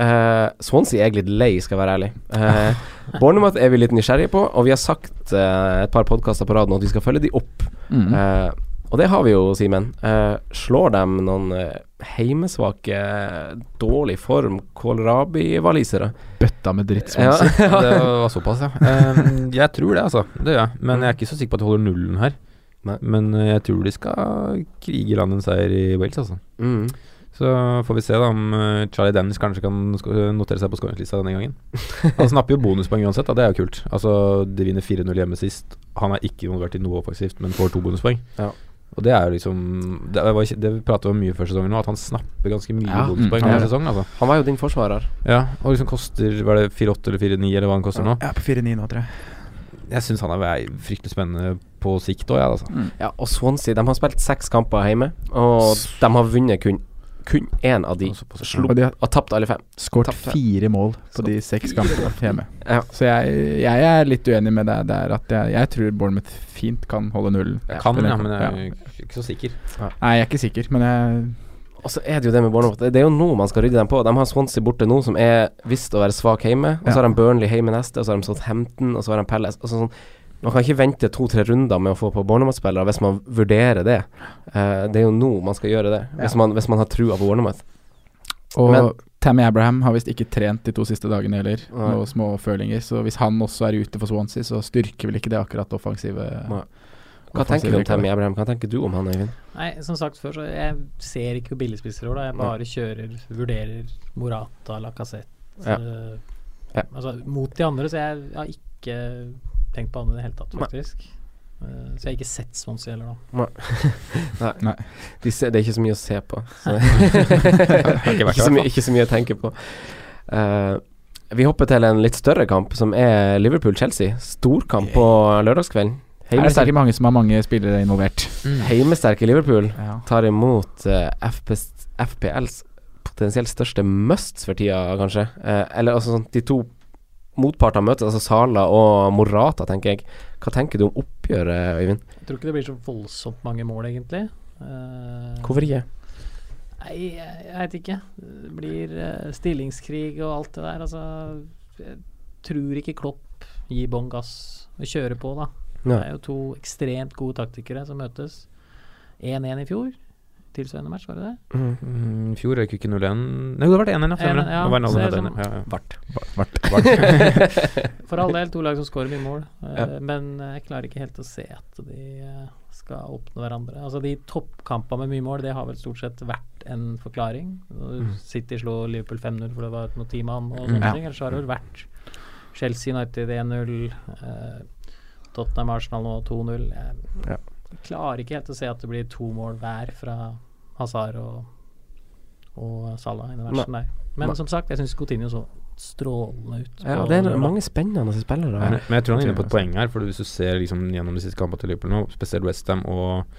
Eh, Swansea er jeg litt lei, skal jeg være ærlig. Uh, Bournemouth er vi litt nysgjerrige på, og vi har sagt uh, et par podkaster på rad nå at vi skal følge de opp. Mm. Uh, og det har vi jo, Simen. Eh, slår dem noen eh, heimesvake, dårlig form kålrabi-valisere? Bøtta med dritt, Ja. Swansea. Det var såpass, ja. Jeg tror det, altså. Det gjør jeg. Men jeg er ikke så sikker på at de holder nullen her. Nei. Men uh, jeg tror de skal krige land en seier i Wales, altså. Mm. Så får vi se da om uh, Charlie Dennis kanskje kan notere seg på skåringslista denne gangen. Han snapper jo bonuspoeng uansett, da. det er jo kult. Altså, De vinner 4-0 hjemme sist. Han er ikke involvert i noe offensivt, men får to bonuspoeng. Ja. Og det er jo liksom Det, var det vi pratet om mye før sesongen nå, at han snapper ganske mye Ja. bonuspoeng Mm. sesongen, sesong. Altså. Han var jo din forsvarer. Ja, og liksom koster Var det 4-8 eller 4-9, eller hva han koster nå? Jeg er på 4-9 nå, tror jeg. Jeg syns han er fryktelig spennende på sikt òg, jeg, altså. Ja, og Swansea de har spilt seks kamper hjemme, og de har vunnet kun kun én av de. Slo, Og de har og tapt alle fem. skåret fire mål på de seks kampene hjemme. Ja. Så jeg, jeg er litt uenig med deg der at jeg, jeg tror Bournemouth fint kan holde nullen. Jeg kan, ja, men jeg ja. er ikke så sikker. Nei, jeg er ikke sikker, men jeg Og så er det jo det med Bournemouth. Det er jo nå man skal rydde dem på. De har Swansea borte nå, som er visst å være svak hjemme. Og så Ja. har de Burnley hjemme neste, og så har de Southampton, og så har de Palace. Altså sånn Man kan ikke vente to-tre runder med å få på Bournemouth-spillere hvis man vurderer det. Uh, det er jo nå man skal gjøre det, hvis, Ja. man, hvis man har trua på Bournemouth. Og Men- Tammy Abraham har visst ikke trent de to siste dagene heller. Nei. Noen små følinger. Så hvis han også er ute for Swansea, så styrker vel ikke det akkurat offensive Nei. Hva tenker du om Tammy Abraham? Hva tenker du om han, Øyvind? Nei, som sagt før, så jeg ser ikke billigspisser over det. Jeg bare kjører, vurderer Morata, Lacassette Ja. eh, Ja. Altså mot de andre, så jeg har ikke tenkt på han i det hele tatt, faktisk. Eh, så jeg har ikke sett Swansea heller, da. Nei. Nei. De ser, det er ikke så mye å se på. Så. ikke ikke, så mye, ikke så mye å tenke på. Uh, vi hopper til en litt større kamp, som er Liverpool-Chelsea. Storkamp på lørdagskvelden. Er det Heimesterk, sikkert mange som har mange spillere involvert. heimesterke Liverpool tar imot uh, FP, FPLs potensielt største musts for tida, kanskje. Eh, eller altså sånn, de to motpartene møtes, altså Sala og Morata, tenker jeg. Hva tenker du om oppgjøret, Øyvind? Jeg tror ikke det blir så voldsomt mange mål, egentlig. Uh, Hvorfor ikke? Nei, jeg, jeg vet ikke. Det blir uh, stillingskrig og alt det der. Altså, jeg tror ikke Klopp gir bånn gass og kjører på, da. Ja. Det er jo to ekstremt gode taktikere som møtes. 1-1 i fjor. Tilsvarende match, var det det? Mm, I fjor røyk ikke 0-1 Nei, det vært 1-1, ja. Stemmer det. 1-1, ja. Det var en det alder sånn- ja, ja. Vart. For all del, to lag som skårer mye mål. eh, Ja. Men jeg klarer ikke helt å se at de eh, skal oppnå hverandre. Altså De toppkampene med mye mål, det har vel stort sett vært en forklaring. Mm. City slo Liverpool 5-0 for det var noe teammann og sånne Ja. ting. Ellers har det vel vært Chelsea United 1-0, eh, Tottenham Arsenal nå 2-0. Jeg Ja. klarer ikke helt å se at det blir to mål hver fra Hazard og, og Salah i den matchen der. Men som sagt, jeg syns Coutinho så strålende ut. Ja, det er mange spennende spillere. Men, men jeg tror han er inne på et poeng her. For hvis du ser liksom gjennom de siste kampene til Liverpool nå, spesielt Westham og,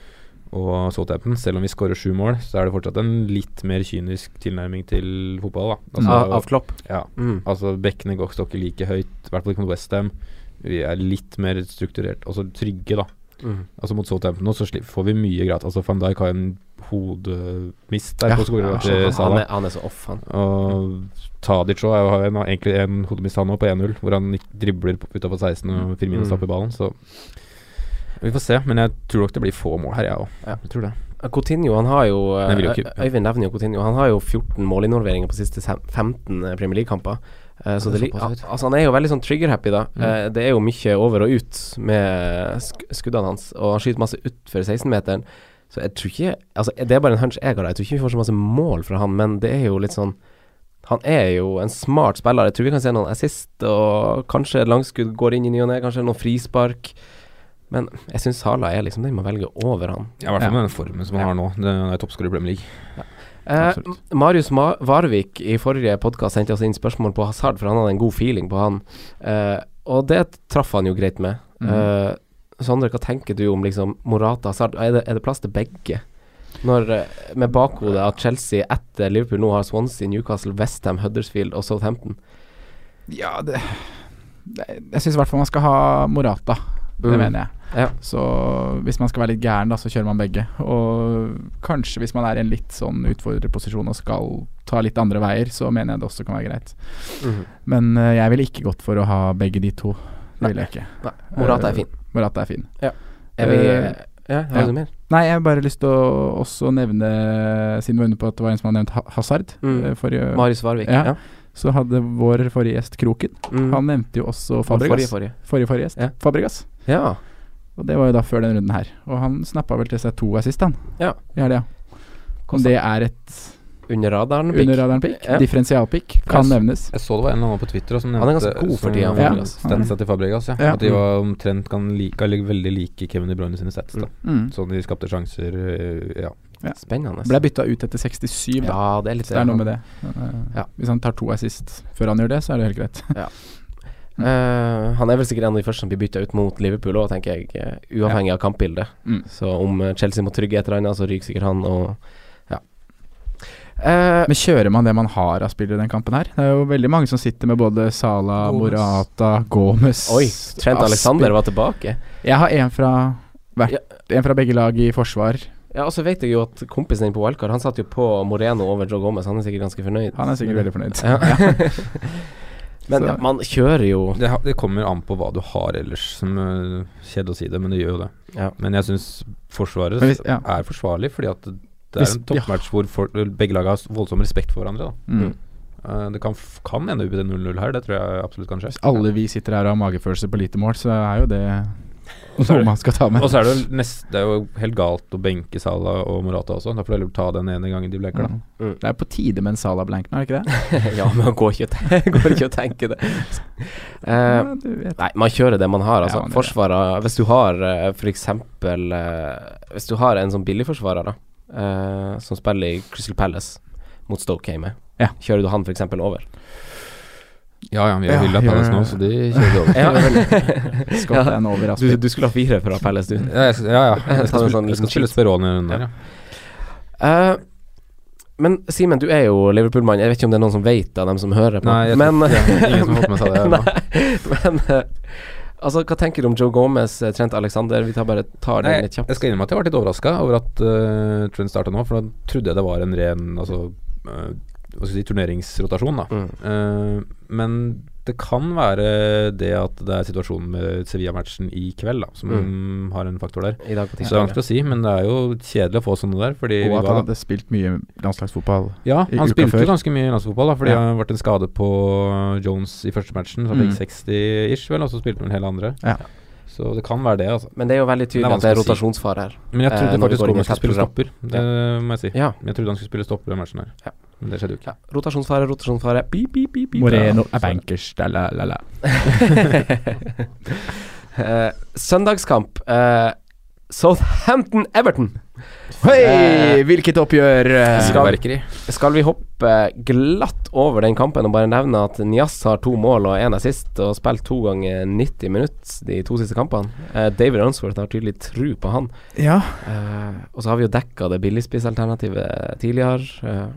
og Southampton, selv om vi skårer sju mål, så er det fortsatt en litt mer kynisk tilnærming til fotball. da Altså, av, av Klopp. Ja. Mm. Altså Bekkene går ikke like høyt, i hvert fall ikke mot Westham. Vi er litt mer strukturert, altså trygge, da. Mm. Altså Mot Southampton nå så får vi mye gratis. Altså Van Dijk har en hodemist der Ja, ja, Han, er, han er så off, han. Og Tadic jo- har en, egentlig en hodemist han òg, på 1-0, hvor han dribler utafor 16 og Firmino Mm. stapper ballen. Så vi får se. Men jeg tror nok det blir få mål her, jeg òg. Ja. Jeg tror det. Coutinho han har jo eh, Øyvind nevner jo Coutinho. Han har jo 14 målinvolveringer på siste 15 Premier League-kamper. Eh, så Det altså han er jo veldig sånn trigger-happy, da. Mm. Eh, det er jo mye over og ut med skuddene hans, og han skyter masse utfor 16-meteren. Så jeg tror ikke Altså, det er bare en hunch jeg har. Jeg tror ikke vi får så masse mål fra han, men det er jo litt sånn Han er jo en smart spiller. Jeg tror vi kan se noen assist, og kanskje langskudd går inn i ny og ne, kanskje noen frispark. Men jeg syns Sala er liksom den man velger over han. Ja, I hvert fall med den formen som han har nå. Det er toppskårer i Premier League. Eh, Marius Ma Varvik i forrige podkast sendte oss inn spørsmål på Hazard, for han hadde en god feeling på han. Eh, og det traff han jo greit med. Mm. Eh, Sondre, hva tenker du om liksom Morata Hazard? Er det, er det plass til begge? Når, eh, med bakhodet at Chelsea etter Liverpool nå har Swansea, Newcastle, Westham, Huddersfield og Southampton. Ja, det, det Jeg syns i hvert fall man skal ha Morata. Det Mm. mener jeg. Ja. Så hvis man skal være litt gæren, da, så kjører man begge. Og kanskje hvis man er i en litt sånn utfordrerposisjon og skal ta litt andre veier, så mener jeg det også kan være greit. Mm. Men uh, jeg ville ikke gått for å ha begge de to. Det ville jeg ikke. Nei, Morata er fin. Morata er fin. Ja. Jeg vil, uh, Ja, har ja. Nei, jeg har bare lyst til å også nevne, siden vi var inne på at det var en som hadde nevnt Ha- Hazard Mm. eh, forrige, Marius Varvik. Ja. Ja. så hadde vår forrige gjest Kroken. Mm. Han nevnte jo også Fabregas. Forrige, forrige. Forrige, forrige gjest. Ja. Fabregas. Ja. Og det var jo da før den runden her. Og han snappa vel til seg to assist, han. Ja. I helga. Om det er et Under radaren. under Ja. differensialpick, kan Jeg nevnes. Jeg så det var en eller annen på Twitter som Han er ganske god for tida, Ja. Statsa til Fabregas, ja. Ja. At de var omtrent kan like, eller veldig like Kevin De Bruyne sine stats. Da. Mm. Sånn de skapte sjanser, ja. ja. Spennende. Ble bytta ut etter 67, da. Ja, det er litt Så det er noe med det. Uh, Ja. Hvis han tar to assist før han gjør det, så er det helt greit. Eh, han er vel sikkert en av de første som blir bytta ut mot Liverpool òg, tenker jeg. Uavhengig uavhengig av kampbildet. Mm. Så om eh, Chelsea må trygge et eller annet, så ryker sikkert han og Ja. Eh, Men kjører man det man har av spillere i den kampen her? Det er jo veldig mange som sitter med både Sala, Gomes. Morata, Gomez oi, Trent Aspi- Alexander var tilbake. Jeg har en fra, hvert, en fra begge lag i forsvar. Ja, og så vet jeg jo at kompisen din på Wildcard, han satt jo på Moreno over Joe Gomez. Han er sikkert ganske fornøyd. Han er sikkert veldig fornøyd. Ja. Men Så- man kjører jo Det, det kommer an på hva du har ellers, som uh, kjedelig å si det, men det gjør jo det. Ja. Men jeg syns Forsvaret hvis- ja. er forsvarlig, fordi at det det er Hvis- en toppmatch hvor folk, begge lag har voldsom respekt for hverandre. Da. Mm. Uh, det kan, kan ende opp i det 0-0 her, det tror jeg absolutt kan skje. Hvis alle vi sitter her og har magefølelse på lite mål, så er jo det noe man skal ta med. Og så er det, jo nest, det er jo helt galt å benke Salah og Morata også. Da får du heller ta den ene gangen de bleker, da. Mm. Mm. Det er på tide med en Salah blank nå, er det ikke det? Ja, men han går ikke, å går ikke å tenke det. Uh, Ja, nei, man kjører det man har. Altså. Ja. Forsvaret Hvis du har uh, f.eks. Hvis du har en sånn billigforsvarer da eh, som spiller i Crystal Palace mot Stoke Hame, Ja. kjører du han f.eks. over? Ja ja, vi har Ja, hylla Palace nå, så de kjører over. Ja, er en over du, du skulle ha fire fra Palace, du. Ja, jeg, ja, ja. Jeg skal, sånn jeg skal spille. Speroni rundt der, ja. Uh, men Simen, du er jo Liverpool-mann. Jeg vet ikke om det er noen som vet av dem som hører på. Nei, jeg men, ingen som har fått med seg det. Nei, men uh, Altså, hva tenker du om Joe Gomez, eh, Trent Alexander? Vi tar bare tar den litt kjapt. jeg skal innrømme at jeg var litt overraska over at uh, Trent starta nå, for da trodde jeg det var en ren altså, hva skal jeg si, turneringsrotasjon. da Mm. Uh, men det kan være det at det er situasjonen med Sevilla-matchen i kveld da som har en faktor der. I dag på Så det er vanskelig å si, men det er jo kjedelig å få sånne der. Fordi Og vi at han hadde spilt mye landslagsfotball. Ja, i han spilte før. jo ganske mye landslagsfotball, da, fordi Ja. det har vært en skade på Jones i første matchen. Så han Mm. fikk 60-ish, vel, og så spilte han hele andre. Ja. Så det kan være det, altså. Men det er jo veldig Det tydelig at det er rotasjonsfare her. Men jeg Eh, trodde når faktisk Gomez skulle spille stopper. Det må jeg si. Ja. Men jeg trodde han skulle spille stopper i den matchen her. Ja. Men det skjedde jo ikke. Ja. Rotasjonsfare, rotasjonsfare. Beep, beep, beep, beep. Moreno er bankers, da la la la. Eh, søndagskamp. Uh, Southampton-Everton. Hei, Eh, hvilket oppgjør! eh, Skal- Skal vi hoppe glatt over den kampen og bare nevne at Nias har to mål og én assist og spilt to ganger 90 minutter de to siste kampene? Eh, David Unsworth har tydelig tru på han. Ja, Eh, og så har vi jo dekka det billigspissalternativet tidligere.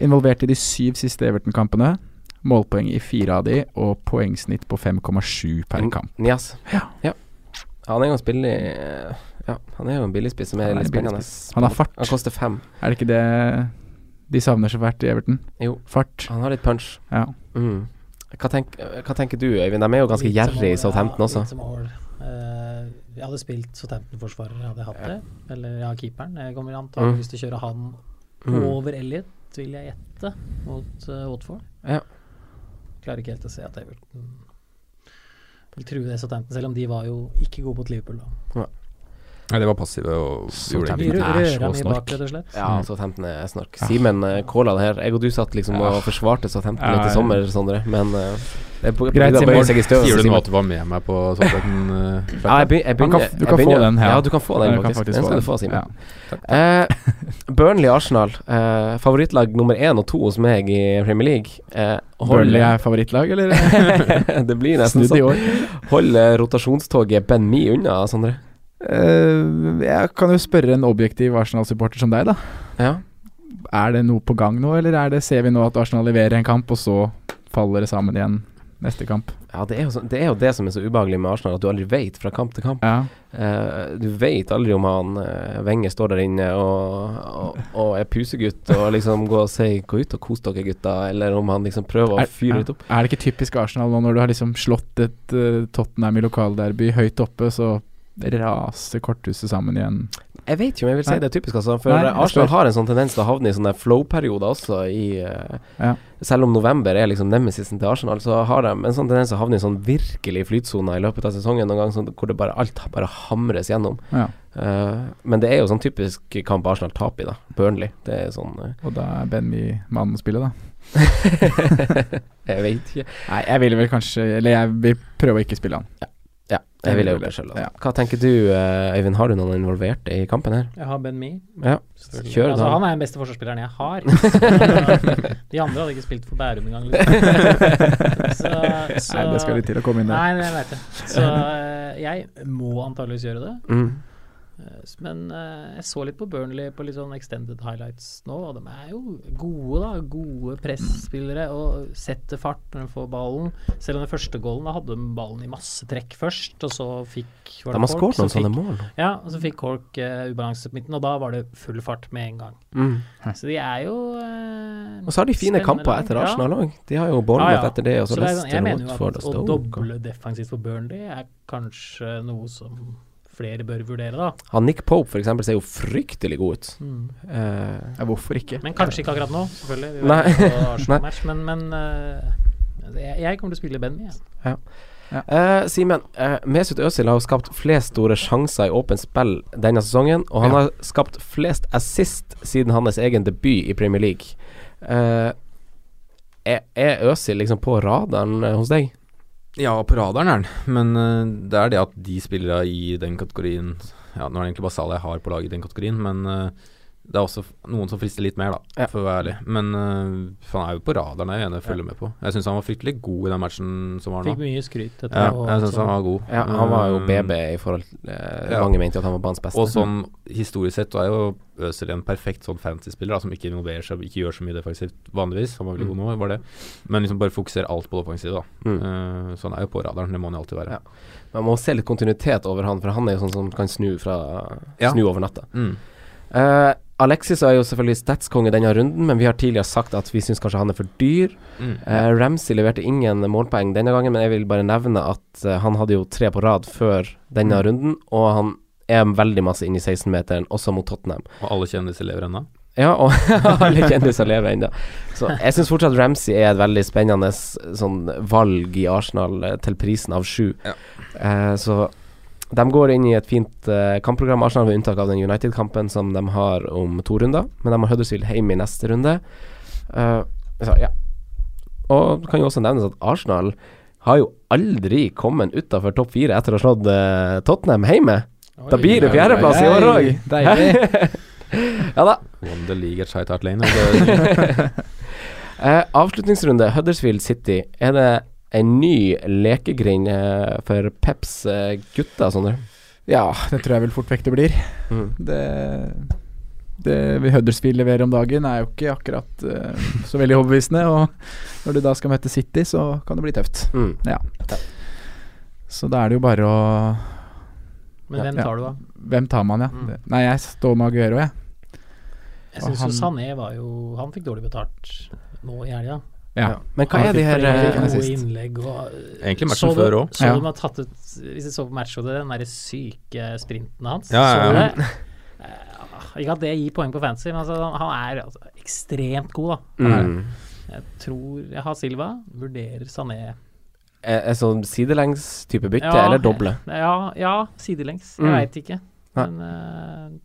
Involvert i de syv siste Everton-kampene. Målpoeng i fire av de, og poengsnitt på 5,7 per kamp. Nias. Ja. Han er jo spiller i Ja, han er jo en billigspiss som er Han er litt en spennende. Han har fart. Han koster fem. Er det ikke det de savner så fælt i Everton? Jo, Fart. han har litt punch. Ja. Mm. Hva, tenk, hva tenker du, Øyvind? De er jo ganske gjerrige i Southampton ja, også. litt som mål. Eh, jeg hadde spilt Southampton-forsvarer, hadde jeg hatt det. Eller ja, keeperen. Jeg kommer antakeligvis til å kjøre han Mm. over Elliot, vil jeg gjette, mot uh, Watford. Ja. Klarer ikke helt å se at Everton vil true det Southampton, selv om de var jo ikke gode mot Liverpool. da Nei, det var passive og gjorde ikke røra snork. bak, rett og slett. Ja, så Southampton er snork. Simen uh, calla det her. Jeg og du satt liksom og forsvarte Southampton Ja, litt i sommer, Sondre, men uh, det er på, Greit, Simen. Sier du nå at du var med meg på sånn uh, Ja, jeg, be, jeg begynner kan f- du jeg kan få den her. Ja, du kan få den, faktisk. faktisk Den skal du få, Simen. Ja. uh, Burnley-Arsenal, uh, favorittlag nummer én og to hos meg i Premier League. Eh, Burnley er favorittlag, eller? det blir nesten sånn. Hold Holder rotasjonstoget Ben Me unna, Sondre? Eh, jeg kan jo spørre en objektiv Arsenal-supporter som deg, da. Ja. Er det noe på gang nå, eller er det, ser vi nå at Arsenal leverer en kamp, og så faller det sammen igjen neste kamp? Ja, det er, jo så, det er jo det som er så ubehagelig med Arsenal, at du aldri vet fra kamp til kamp. Ja. Uh, du vet aldri om han uh, Wenger står der inne og, og, og er pusegutt og liksom går og sier 'gå ut og kos dere, gutta', eller om han liksom prøver å Er, fyre ja. litt opp. er det ikke typisk Arsenal nå, når du har liksom slått et uh, Tottenham i lokalderby høyt oppe, så raser korthuset sammen igjen? Jeg vet ikke om jeg vil si det er typisk, altså. For Nei, Arsenal har en sånn tendens til å havne i sånne flow-perioder også i eh, Ja. Selv om november er liksom nemesisen til Arsenal, så har de en sånn tendens til å havne i sånn virkelig flytsone i løpet av sesongen noen gang, sånn, hvor det bare alt bare hamres gjennom. Ja. Uh, men det er jo sånn typisk kamp Arsenal taper i, da. Burnley. Det er sånn uh, Og da er Benny mannen å spille, da. Jeg vet ikke. Nei, jeg ville vel kanskje Eller jeg vil prøve å ikke spille han. Ja, jeg Jeg ville vil gjort det sjøl. Altså. Ja. Hva tenker du, eh, Øyvind? Har du noen involverte i kampen her? Jeg har Ben Me. Ja, kjør altså, da. han er den beste forsvarsspilleren jeg har. De andre hadde ikke spilt for Bærum engang. Liksom. Så, så, Nei, det skal litt til å komme inn der. Nei, det vet jeg. Så eh, jeg må antageligvis gjøre det. Mm. Eh, Men eh, jeg så litt på Burnley på litt sånn extended highlights nå, og de er jo gode, da. Gode presspillere og setter fart når de får ballen. Selv om den første goalen, da hadde de ballen i masse trekk først, og så fikk var De det har skåret noen sånne mål. Ja, og så fikk Cork uh, ubalanse på midten, og da var det full fart med en gang. Mm. Så de er jo eh, Og så har de fine kamper etter Arsenal òg. De har jo Bournemouth Ja, ja. etter det, og så Så det er sånn- Leicester, Jeg mener jo og at å doble defensivt for Burnley er kanskje noe som flere bør vurdere, da. Han Nick Pope for eksempel ser jo fryktelig god ut. Mm. Uh, Ja, hvorfor ikke? Men kanskje ikke akkurat nå, selvfølgelig. Nei. Nei. men, men uh, jeg, kommer til å spille Benny. jeg. Eh, Simen, uh, Mesut Özil har jo skapt flest store sjanser i åpent spill denne sesongen, og han Ja. har skapt flest assist siden hans egen debut i Premier League. Eh, er, er Özil liksom på radaren eh, hos deg? Ja, på radaren er den, men eh, det er det at de spillere i den kategorien Ja, nå er det egentlig bare Salah jeg har på laget i den kategorien, men eh, det er også noen som frister litt mer, da, Ja. for å være ærlig. Men uh, han er jo på radaren, jeg er jeg enig i, følger med på. Jeg syns han var fryktelig god i den matchen som var nå. Fikk mye skryt etter Ja, og jeg syns han var god. Ja, han var jo Um, BB i forhold til uh, ja. Mange mente jo at han var banens beste. Og sånn historisk sett så er jo Øzil en perfekt sånn fantasy-spiller som ikke involverer seg, ikke gjør så mye defensivt vanligvis. Han var veldig Mm. god nå, var det. Men liksom bare fokuserer alt på det offensive, da. Mm. Uh, så han er jo på radaren, det må han jo alltid være. Ja. Man må se litt kontinuitet over han, for han er jo sånn som kan snu fra Ja. Snu over natta. Mm. Eh, Alexis er jo selvfølgelig statskonge denne runden, men vi har tidligere sagt at vi syns kanskje han er for dyr. Mm. Eh, Ramsey leverte ingen målpoeng denne gangen, men jeg vil bare nevne at eh, han hadde jo tre på rad før denne Mm. runden, og han er veldig masse inn i 16-meteren, også mot Tottenham. Og alle kjendiser lever ennå. Ja, og alle kjendiser lever ennå. Så jeg syns fortsatt Ramsey er et veldig spennende sånn valg i Arsenal eh, til prisen av sju. Ja. Eh, så de går inn i et fint uh, kampprogram, Arsenal ved unntak av den United-kampen som de har om to runder. Men de har Huddersfield hjemme i neste runde. Uh, så, ja. Og det kan jo også nevnes at Arsenal har jo aldri kommet utafor topp fire etter å ha slått uh, Tottenham hjemme. Da blir det fjerdeplass i år òg. Ja da. Won the league at Shite Hart Lane. Eh, avslutningsrunde, Huddersfield City. Er det en ny lekegrind eh, for Peps eh, gutter, Sondre? Ja, det tror jeg vel fort vekk det blir. Mm. Det det vi Huddersfield leverer om dagen, er jo ikke akkurat uh, så veldig overbevisende. Og når du da skal møte City, så kan det bli tøft. Mm. Ja. Så da er det jo bare å Men hvem Ja. tar du, da? Hvem tar man, ja? Mm. Nei, jeg står med Aguero, jeg. Jeg syns jo Sané var jo Han fikk dårlig betalt nå i helga. Ja. Men hva er de her eh, kan jeg Gode sist. innlegg og Egentlig matchen Så du- før også. Så Ja. du de har tatt ut Hvis du så på matchshowet, den derre syke sprinten hans? Ja, ja, Så du ja. det? Eh, Ikke at det gir poeng på fantasy, men altså, han er altså, ekstremt god, da. mm. Jeg tror Jeg har Silva, vurderer Sané Er, er sånn sidelengs type bytte, Ja, eller doble? Ja, ja sidelengs. Jeg Mm. veit ikke. Nei. Men eh,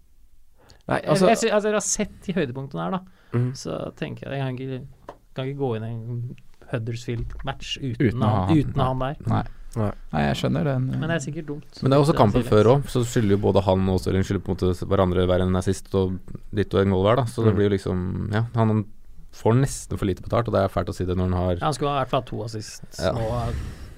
Nei, altså jeg, jeg, altså, jeg har sett de høydepunktene her, da. Mm. Så tenker jeg jeg kan ikke, kan ikke gå inn i en Huddersfield-match uten, Uten han, han. uten han der. Nei. Nei. Nei, jeg skjønner den. eh, Men det er sikkert dumt. Men det er også kampen før òg, så skylder jo både han og Stirling skylder på en måte hverandre hver en assist og ditt og en mål hver, da. Så det Mm. blir jo liksom Ja, han får nesten for lite betalt, og det er fælt å si det når han har Ja, han skulle i hvert fall ha to assist. Ja. Og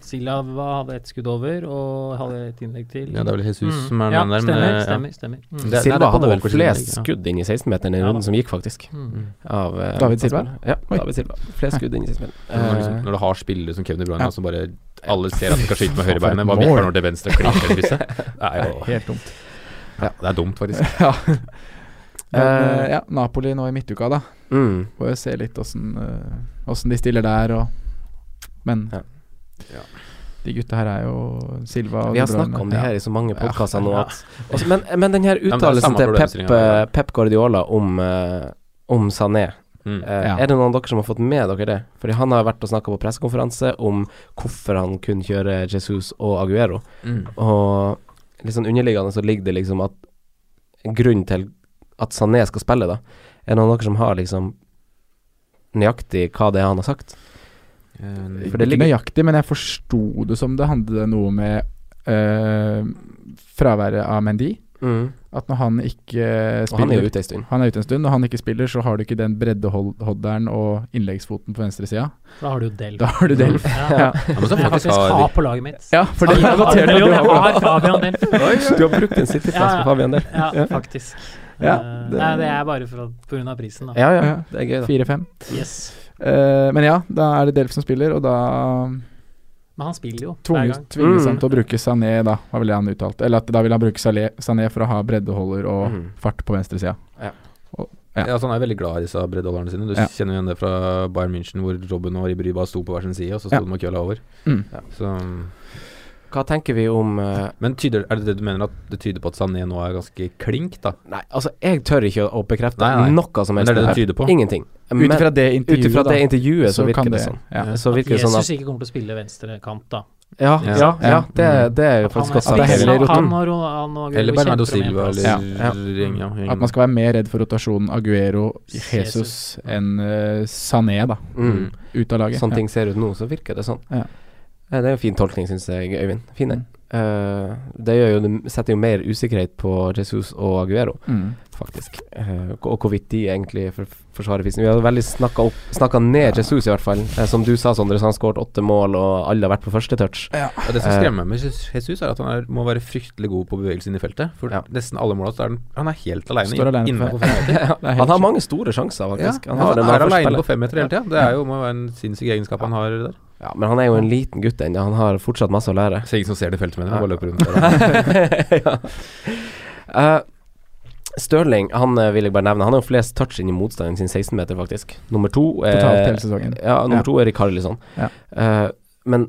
Silva hadde ett skudd over og hadde et innlegg til. Ja, det er vel Jesus Mm. som er ja, den der, men, stemmer, ja. stemmer, stemmer. Mm. Det- Silva det på hadde vel flest ja. skudd inn i 16-meteren i Ja, runden som gikk, faktisk. Mm. Av, uh, David Silva? Ja, David Silva. Flest skudd inn i 16-meteren. Når, du liksom, når du har spillere som Kevin De Bruyne, Ja. som bare alle ser at du kan skyte med høyrebeinet, hva virker når til venstre klinker i krysset? Det er jo Helt dumt. ja, Det er dumt, faktisk. ja. Men, Eh, eh, ja, Napoli nå i midtuka, da. mm. Får jo se litt åssen åssen de stiller der, og Men Ja. Ja. de gutta her er jo Silva og Vi har De snakka om det her i så mange Ja. podkaster nå at også, men, men den her er uttalelsen til Pep, eh, Pep Guardiola om, uh, om Sané Mm. eh, Ja. Er det noen av dere som har fått med dere det? Fordi han har vært og snakka på pressekonferanse om hvorfor han kunne kjøre Jesus og Aguero. Mm. Og litt sånn underliggende så ligger det liksom at grunnen til at Sané skal spille, da Er det noen av dere som har liksom nøyaktig hva det er han har sagt? Eh, For det Ikke nøyaktig, men jeg forsto det som det handlet noe med eh, fraværet av Mendy. mm. At når han ikke Og spiller han er ute ei stund. Han er ute en stund. Når han ikke spiller, så har du ikke den breddeholderen og innleggsfoten på venstresida. Da har du jo Delf. Da har du Delf. Ja. Ja. Ja, men så jeg faktisk faktisk har har på laget mitt. ja, for det er har, notert at du har har Fabian Delf. Du har brukt en City-plass Ja, på Fabian Delf. Ja, faktisk. Ja, Eh, det- Nei, det er bare pga. på grunn av prisen, da. Ja, ja. Ja. Det er gøy, da. 4-5. Yes. Eh, men ja, da er det Delf som spiller, og da Men han spiller jo hver tvinges, gang. tvinges han Mm. til å bruke Sané, da, var vel det han uttalte. Eller at da vil han bruke Sané, for å ha breddeholder og mm. fart på venstresida. Ja. Og, Ja, så Han er veldig glad i disse breddeholderne sine. Du Ja. kjenner igjen det fra Bayern München, hvor Robben og Ribry bare sto på hver sin side, og så sto Ja. de og kølla over. Mm. Så Hva tenker vi om uh, Men tyder, er det det du mener at det tyder på at Sané nå er ganske klink, da? Nei, altså, jeg tør ikke å bekrefte Nei, nei. noe som Men helst. det er det det tyder på? Ingenting. Ut ifra det intervjuet, da. det intervjuet så, så virker det det- sånn. ja. Så virker det Jesus sånn at ikke kommer til å spille venstrekant, da. Ja, Ja. ja, ja, Ja. det, det er jo At faktisk godt sagt. er heller han, og, han og Eller Bernardo Silva, eller Ja. ja. At man skal være mer redd for rotasjonen Aguero, Jesus, Jesus. enn uh, Sané, da. Mm. Ut av laget. Sånn ting ser ut nå, så virker det sånn. Ja. Eh, Det er jo fin tolkning, syns jeg, Øyvind. Fin den. Mm. Uh, det gjør jo, det setter jo mer usikkerhet på Jesus og Aguero, Mm. faktisk. Uh, og hvorvidt de egentlig for, forsvarer fissen. Vi har veldig snakka, ned ned Jesus, i hvert fall. Uh, som du sa, Sondre, så han skåret åtte mål, og alle har vært på første touch. Ja, det som skremmer med Jesus- er at han er, må være fryktelig god på bevegelse inn i feltet. For Ja. nesten alle måla er han, han er helt alene, Står alene inne på fem meter. Ja, Det er helt han har mange store sjanser, Ja, faktisk. han, når er alene aleine på fem meter hele tida. Det er jo, må være en sinnssyk egenskap han har der. Ja, men han er jo en liten gutt ennå. Han har fortsatt masse å lære. Så ingen som ser det i feltet, mener jeg. Bare løper rundt der. ja. Uh, Stirling han eh, vil jeg bare nevne. Han har jo flest touch inn i motstanderen sin 16-meter, faktisk. Nummer to er Totalt hele sesongen. Ja, nummer Ja. to er Rikarlison. Ja. Uh, men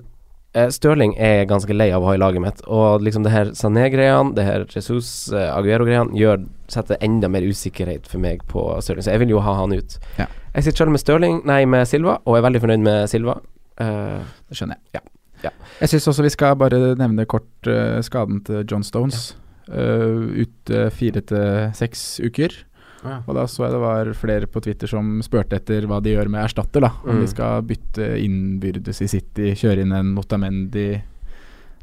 uh, Stirling er ganske lei av å ha i laget mitt. Og liksom det her Sané-greiene, det her Jesus uh, Aguero-greiene, setter enda mer usikkerhet for meg på Stirling. Så jeg vil jo ha han ut. Ja. Jeg sitter selv med Stirling, nei, med Silva, og er veldig fornøyd med Silva. Eh, Det skjønner jeg. Ja. Ja. Jeg syns også vi skal bare nevne kort uh, skaden til John Stones. Ut ute fire til seks uker. Ja. Og da så jeg det var flere på Twitter som spurte etter hva de gjør med erstatter. da Om Mm. de skal bytte innbyrdes i City, kjøre inn en Motamendi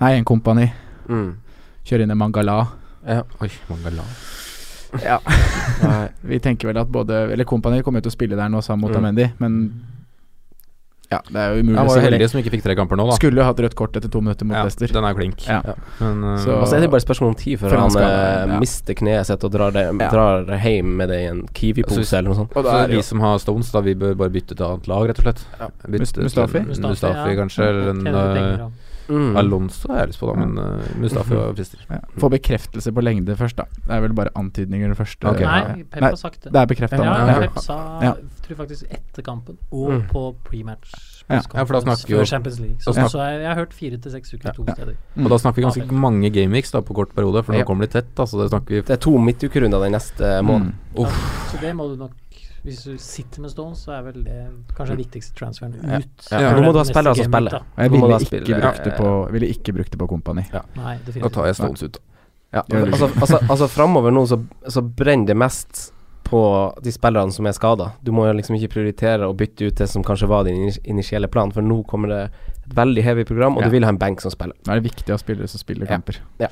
Nei, en Kompani. mm. Kjøre inn en Mangala. ja. Oi, Mangala. Ja. Vi tenker vel at både Eller Kompani kommer jo til å spille der nå sammen med Mm. Motamendi, men Ja, det er jo umulig Han var jo heldig som ikke fikk tre kamper nå, da. Skulle jo hatt rødt kort etter to minutter mot Ja, Leicester. den er klink. Ja. Men uh, Så- Og så er det bare et spørsmål om tid før han han, skal- eh, ja. mister kneet sitt og drar, det, Ja. drar hjem med det i en Kiwi-pose eller noe sånt. Og da er det vi som har Stones, da vi bør bare bytte til annet lag, rett og slett. Ja. Bytte Mustafi? Mustafi, ja. kanskje. Eller en da. Mm. Alonso har jeg lyst på, da, men uh, Mustafi og frister. ja. Få bekreftelse på lengde først, da. Det er vel bare antydninger det første. Okay. Nei, Pep har sagt det. det er bekrefta. Ja, Ja. Pep sa Ja. Tror faktisk etter kampen og Mm. på prematch Ja. Ja, for da snakker vi jo- Champions League. Så, ja. så jeg, jeg har hørt fire til seks uker to Ja. steder. Mm. Og da snakker vi ganske Ja, mange gameweeks på kort periode, for nå Ja. kommer de tett. Altså, det Det er to midtukerunder den neste måneden. Mm. Ja, så det må du nok Hvis du sitter med Stones, så er vel det kanskje den viktigste transferen ut. Ja, Ja. ja. nå må du ha spillere som spiller. Og jeg ville ikke, brukt det på, ville ikke brukt det på Kompani. Nei, Da tar jeg Stones ut. Ja, altså, altså, altså framover nå så, så brenner det mest på de spillerne som er skada. Du må liksom ikke prioritere å bytte ut det som kanskje var din initielle plan, for nå kommer det et veldig heavy program, og Ja. du vil ha en bank som spiller. Da er det viktig å ha spillere som spiller Ja. Ja.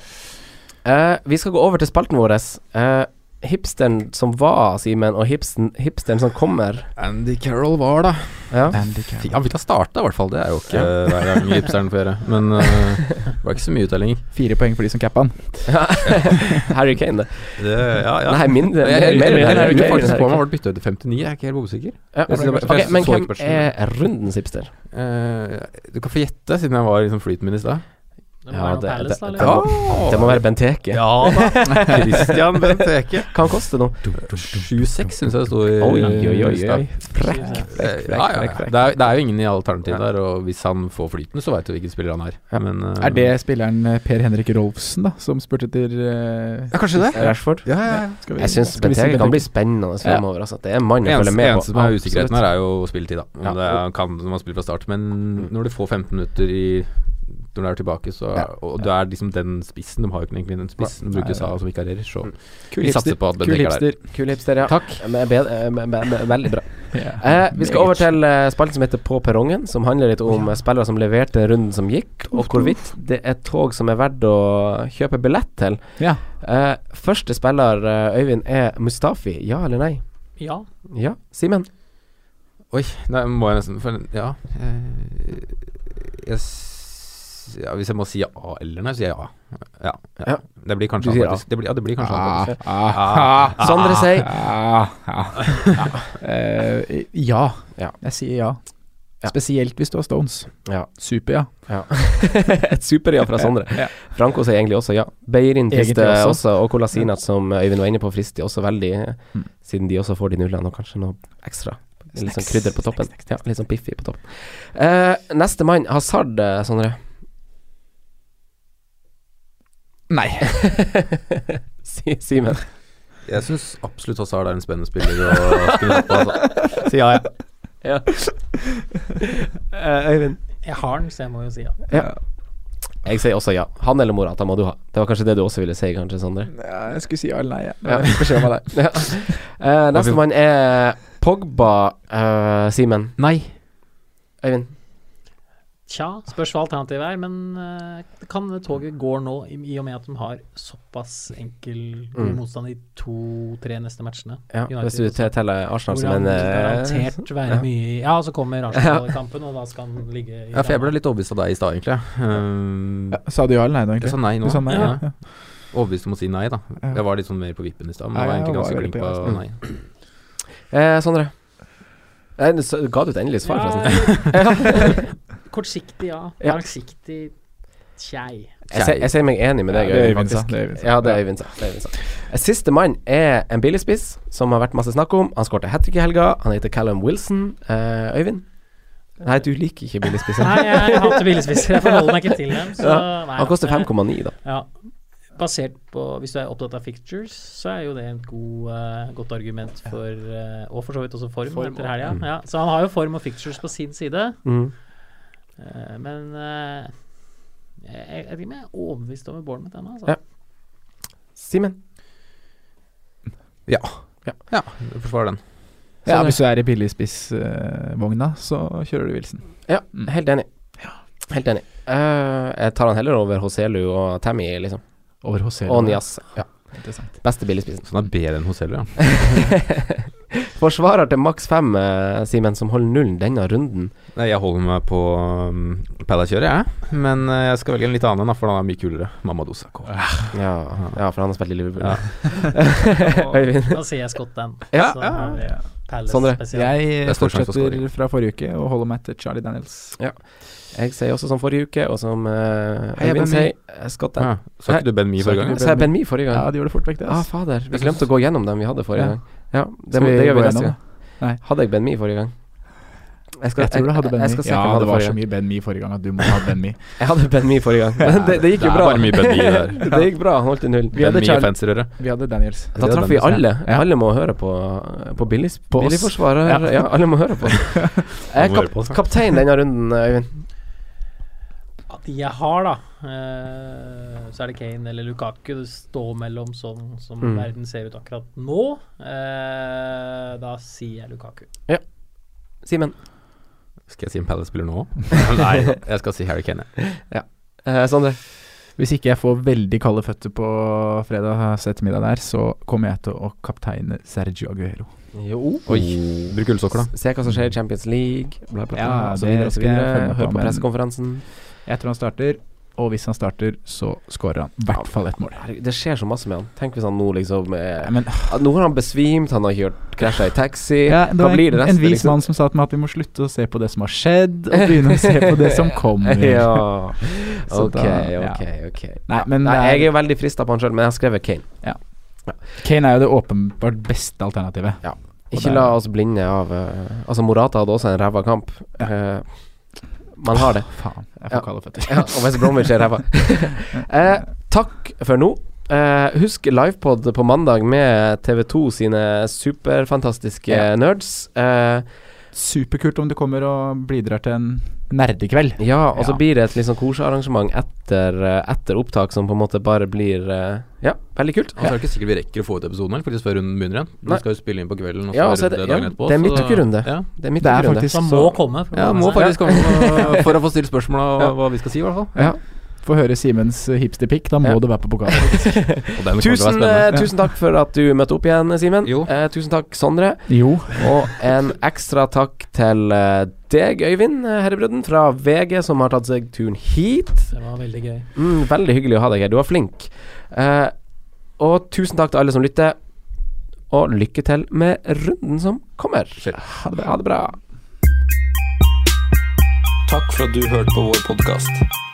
Uh, vi skal gå over til spalten vår. Eh, hipsteren som var, Simen, og hipsten, hipsteren som kommer. Andy Carroll var, da. Ja. Carroll. Ja, vi kan starte, i hvert fall. Det er jo ikke hver gang hipsteren får gjøre. Men uh, det var ikke så mye uttelling. Fire poeng for de som cappa han. Harry Kane, det. Det, ja, ja. Nei, mindre. Jeg, mer- mer lurer faktisk på om han Kane. ble bytta ut til 59, jeg er ikke helt usikker. Ja, men hvem er rundens hipster? Uh, du kan få gjette, siden jeg var i liksom flyten min i stad. Det må Ja, være noe det- Palace, det- da, det må- Det må være Benteke. Ja da. Christian Benteke. Hva Kan koste nå? 7-6 syns jeg det sto i Oi, oi, oi. oi. Frekk, frekk, frekk. Det, er, det er jo ingen i alternativ der, og hvis han får flyten, så veit du hvilken spiller han er. Men, uh, Er det spilleren eh, Per Henrik Rolfsen, da, som spurte etter uh, Ja, kanskje det. Rashford? Ja, ja, ja. vi- Jeg syns Benteke kan bli spennende fremover. Altså. Det er en mann å følge med på. eneste som er usikkerheten her, er jo spilletid, da. Om Ja. det er, kan når man spiller fra start. Men når du får 15 minutter i når du er tilbake, så Ja. Og du er liksom den spissen. De har jo ikke egentlig spissen De bruker Nei, Sa som vikarierer, så Kul vi satser på at Kul er der. hipster. Kul hipster, ja. Takk. Eh, Veldig bra. Ja. Eh, vi skal over til uh, spalten som heter På perrongen, som handler litt om ja. spillere som leverte runden som gikk, og hvorvidt det er tog som er verdt å kjøpe billett til. Ja. Eh, første spiller, uh, Øyvind, er Mustafi. Ja eller nei? Ja. Ja. Simen? Oi, nei, må jeg nesten for, Ja. Uh, Jeg, s- ja. Hvis jeg må si ja eller nei, så sier jeg ja. Ja. ja. Ja. Det blir kanskje sier. Det blir, ja, det blir kanskje Ah, faktisk. ah, ah, Sondre sier ah, ah. Eh, ja. Ja. Jeg sier ja. Spesielt hvis du har Stones. Ja. Super, ja. Ja. Et super-ja fra Sondre. Ja. Franco sier egentlig også ja. Beirin frister også. også. og Kolasinac, som Øyvind var inne på, frister også veldig, Mm. siden de også får de nullene, og kanskje noe ekstra. Litt sånn krydder på toppen. Ja, litt sånn Piffi på toppen. Uh, neste mann, Hazard, eh, Sondre. Nei. Si- Simen. Jeg syns absolutt Hazard er en spennende spiller å spille på. Altså. Si ja, ja. Ja. Uh, Øyvind. Jeg har den, så jeg må jo si ja. Ja. Jeg sier også ja. Han eller Morata må du ha. Det var kanskje det du også ville si, kanskje, Sondre? ja. Jeg skulle si ja eller nei. jeg. Ja. Det Beskjed om deg. Ja. Uh, Nestemann er Pogba, uh, Simen. Nei. Øyvind. Tja, spørs hva alternativet er, men eh, kan toget gå nå, i, i og med at de har såpass enkel Mm. motstand i to-tre neste matchene? Ja, United hvis du teller Arsenal som en eh, garantert være ja. mye Ja, og så kommer Arsenal i kampen, og da skal han ligge i Ja, for jeg ble litt overbevist av deg i stad, egentlig. Um, Ja, sa du ja eller nei da, egentlig? Jeg sa nei nå. Du sa nei, Ja. ja. Overbevist om å si nei, da. Ja. Jeg var litt sånn mer på vippen i stad, men Ja, jeg var egentlig ganske flink på på ja. nei. Eh, Sondre. Du ga du et endelig svar, Ja, forresten? Kortsiktig, ja. Ja. Langsiktig tjei. Jeg, sier- jeg sier meg enig med deg, Ja, det er Øyvind, sa, faktisk. det er Øyvind sa. Ja, det er Øyvind sa. Siste mann er en billigspiss som har vært masse snakk om. Han skårte hat trick i helga. Han heter Callum Wilson. Uh, Øyvind? Nei, du liker ikke billigspisser. Nei, jeg hater billigspisser. Jeg forholder meg ikke til dem. Så, nei, Han koster eh, 5,9, da. Ja. Basert på Hvis du er opptatt av fictures, så er jo det et god, uh, godt argument for uh, Og for så vidt også form, Form, etter helga. Mm. Ja, så han har jo form og fictures på sin side. Mm. Eh, men eh, jeg, jeg, vet ikke om jeg er overbevist over Bournemouth ennå. Altså. Ja. Simen? Ja. Ja, du forsvarer den. Ja, Sondre? hvis du er i billigspissvogna, så kjører du Wilson. Ja, Mm. helt enig. Helt enig. Eh, jeg tar han heller over Hoselu og Tammy, liksom. Over Hoselu. Og Nias. Ja. Beste billigspissen. Så han er bedre enn Hoselu, ja. Forsvarer til maks fem, eh, Simen, som holder nullen denne runden. Nei, jeg holder meg på um, Palace-kjøret, jeg. Men uh, jeg skal velge en litt annen da, for han er mye kulere. Mamadou Sakho. Ja, ja, for han har spilt i Liverpool. Ja. Da sier jeg Scott Dan. Ja, så ja, Sondre? Jeg Det er fortsetter fra forrige uke og holder meg til Charlie Daniels. Jeg sier også som forrige uke, og som uh, sier, eh, Scott Ja. Sa ikke du Ben Mi forrige gang? Sa jeg Ben Mee forrige Ja, gang? de gjorde det fort vekk, det. Ah, fader. Vi glemte å gå gjennom dem vi hadde forrige Ja. gang. Ja, det, må, det gjør vi neste gang. Hadde jeg Ben Mi forrige gang? Jeg, skal, Jeg tror du hadde Ben Mi Mee. Ja, det var så mye Ben Mee forrige gang at du må ha Ben Mee. Jeg hadde Ben Mee forrige gang. Men det, det gikk jo Det er bra. bare mye Ben Mee der. det gikk bra. Han holdt i null. Vi Ben hadde Mee-fanserøre. Vi hadde Daniels. Da traff vi alle. Ja. Alle må høre på På, Billis. På billigforsvarer. Ja. Ja. alle må høre på. Jeg er kap, kaptein denne runden, Øyvind. At jeg har, da, eh, så er det Kane eller Lukaku. Det står mellom sånn som Mm. verden ser ut akkurat nå. Eh, da sier jeg Lukaku. Ja. Simen. Skal jeg si en Palace-spiller nå? Nei, jeg skal si Harry Kane. Ja. Eh, Sondre. Hvis ikke jeg får veldig kalde føtter på fredag ettermiddag der, så kommer jeg til å kapteine Sergio Aguero. Jo. Oi. Bruk ullsokker, da. Se hva som skjer i Champions League, bla, bla, bla. Ja, så videre så videre. Hør på pressekonferansen. Jeg tror han starter, og hvis han starter, så skårer han i hvert fall ett mål. Det skjer så masse med han. Tenk hvis han nå liksom eh, men, Nå har han besvimt, han har kjørt krasja i taxi. ja, det var blir det resten, en vis liksom? mann som sa til meg at vi må slutte å se på det som har skjedd, og begynne å se på det som kommer. ja. Ok, da- ja. ok, ok. Nei, men Nei, jeg er jo veldig frista på han sjøl, men jeg har skrevet Kane. Kane er jo det åpenbart beste alternativet. Ikke la oss blinde av uh, Altså, Morata hadde også en ræva kamp. Eh, man har det. Faen, jeg får kalde føtter. Ja, og West Bromwich er ræva. eh, takk for nå. Eh, husk livepod på mandag med TV2 sine superfantastiske Ja. nerds. Eh, Superkult om du kommer og bidrar til en nerdekveld. ja, og så Ja. blir det et litt sånn kosearrangement etter, eh, etter opptak som på en måte bare blir eh, Ja, veldig kult. Og så er det ikke sikkert vi rekker å få ut episoden her, faktisk før runden begynner igjen. Vi skal jo spille inn på kvelden, og så Ja, er så er det det- dagen ja, etterpå. det er midtukerunde. Ja. Det er midtukerunde. Det er faktisk Så han så må komme. For Ja, må faktisk komme for å få stilt spørsmål om Ja. hva vi skal si, i hvert fall. Ja. Få høre Simens eh, hipsterpick, da må Ja. du være på pokalen. Tusen, eh, tusen takk for at du møtte opp igjen, Simen. Eh, tusen takk, Sondre. Jo. Og en ekstra takk til eh, deg, Øyvind Herrebrudden Herrebrødden fra VG, som har tatt seg turen hit. Det var veldig gøy. Mm, veldig hyggelig å ha deg her. Du var flink. Eh, og tusen takk til alle som lytter. Og lykke til med runden som kommer. Ha det. Ha det bra. Takk for at du hørte på vår podkast.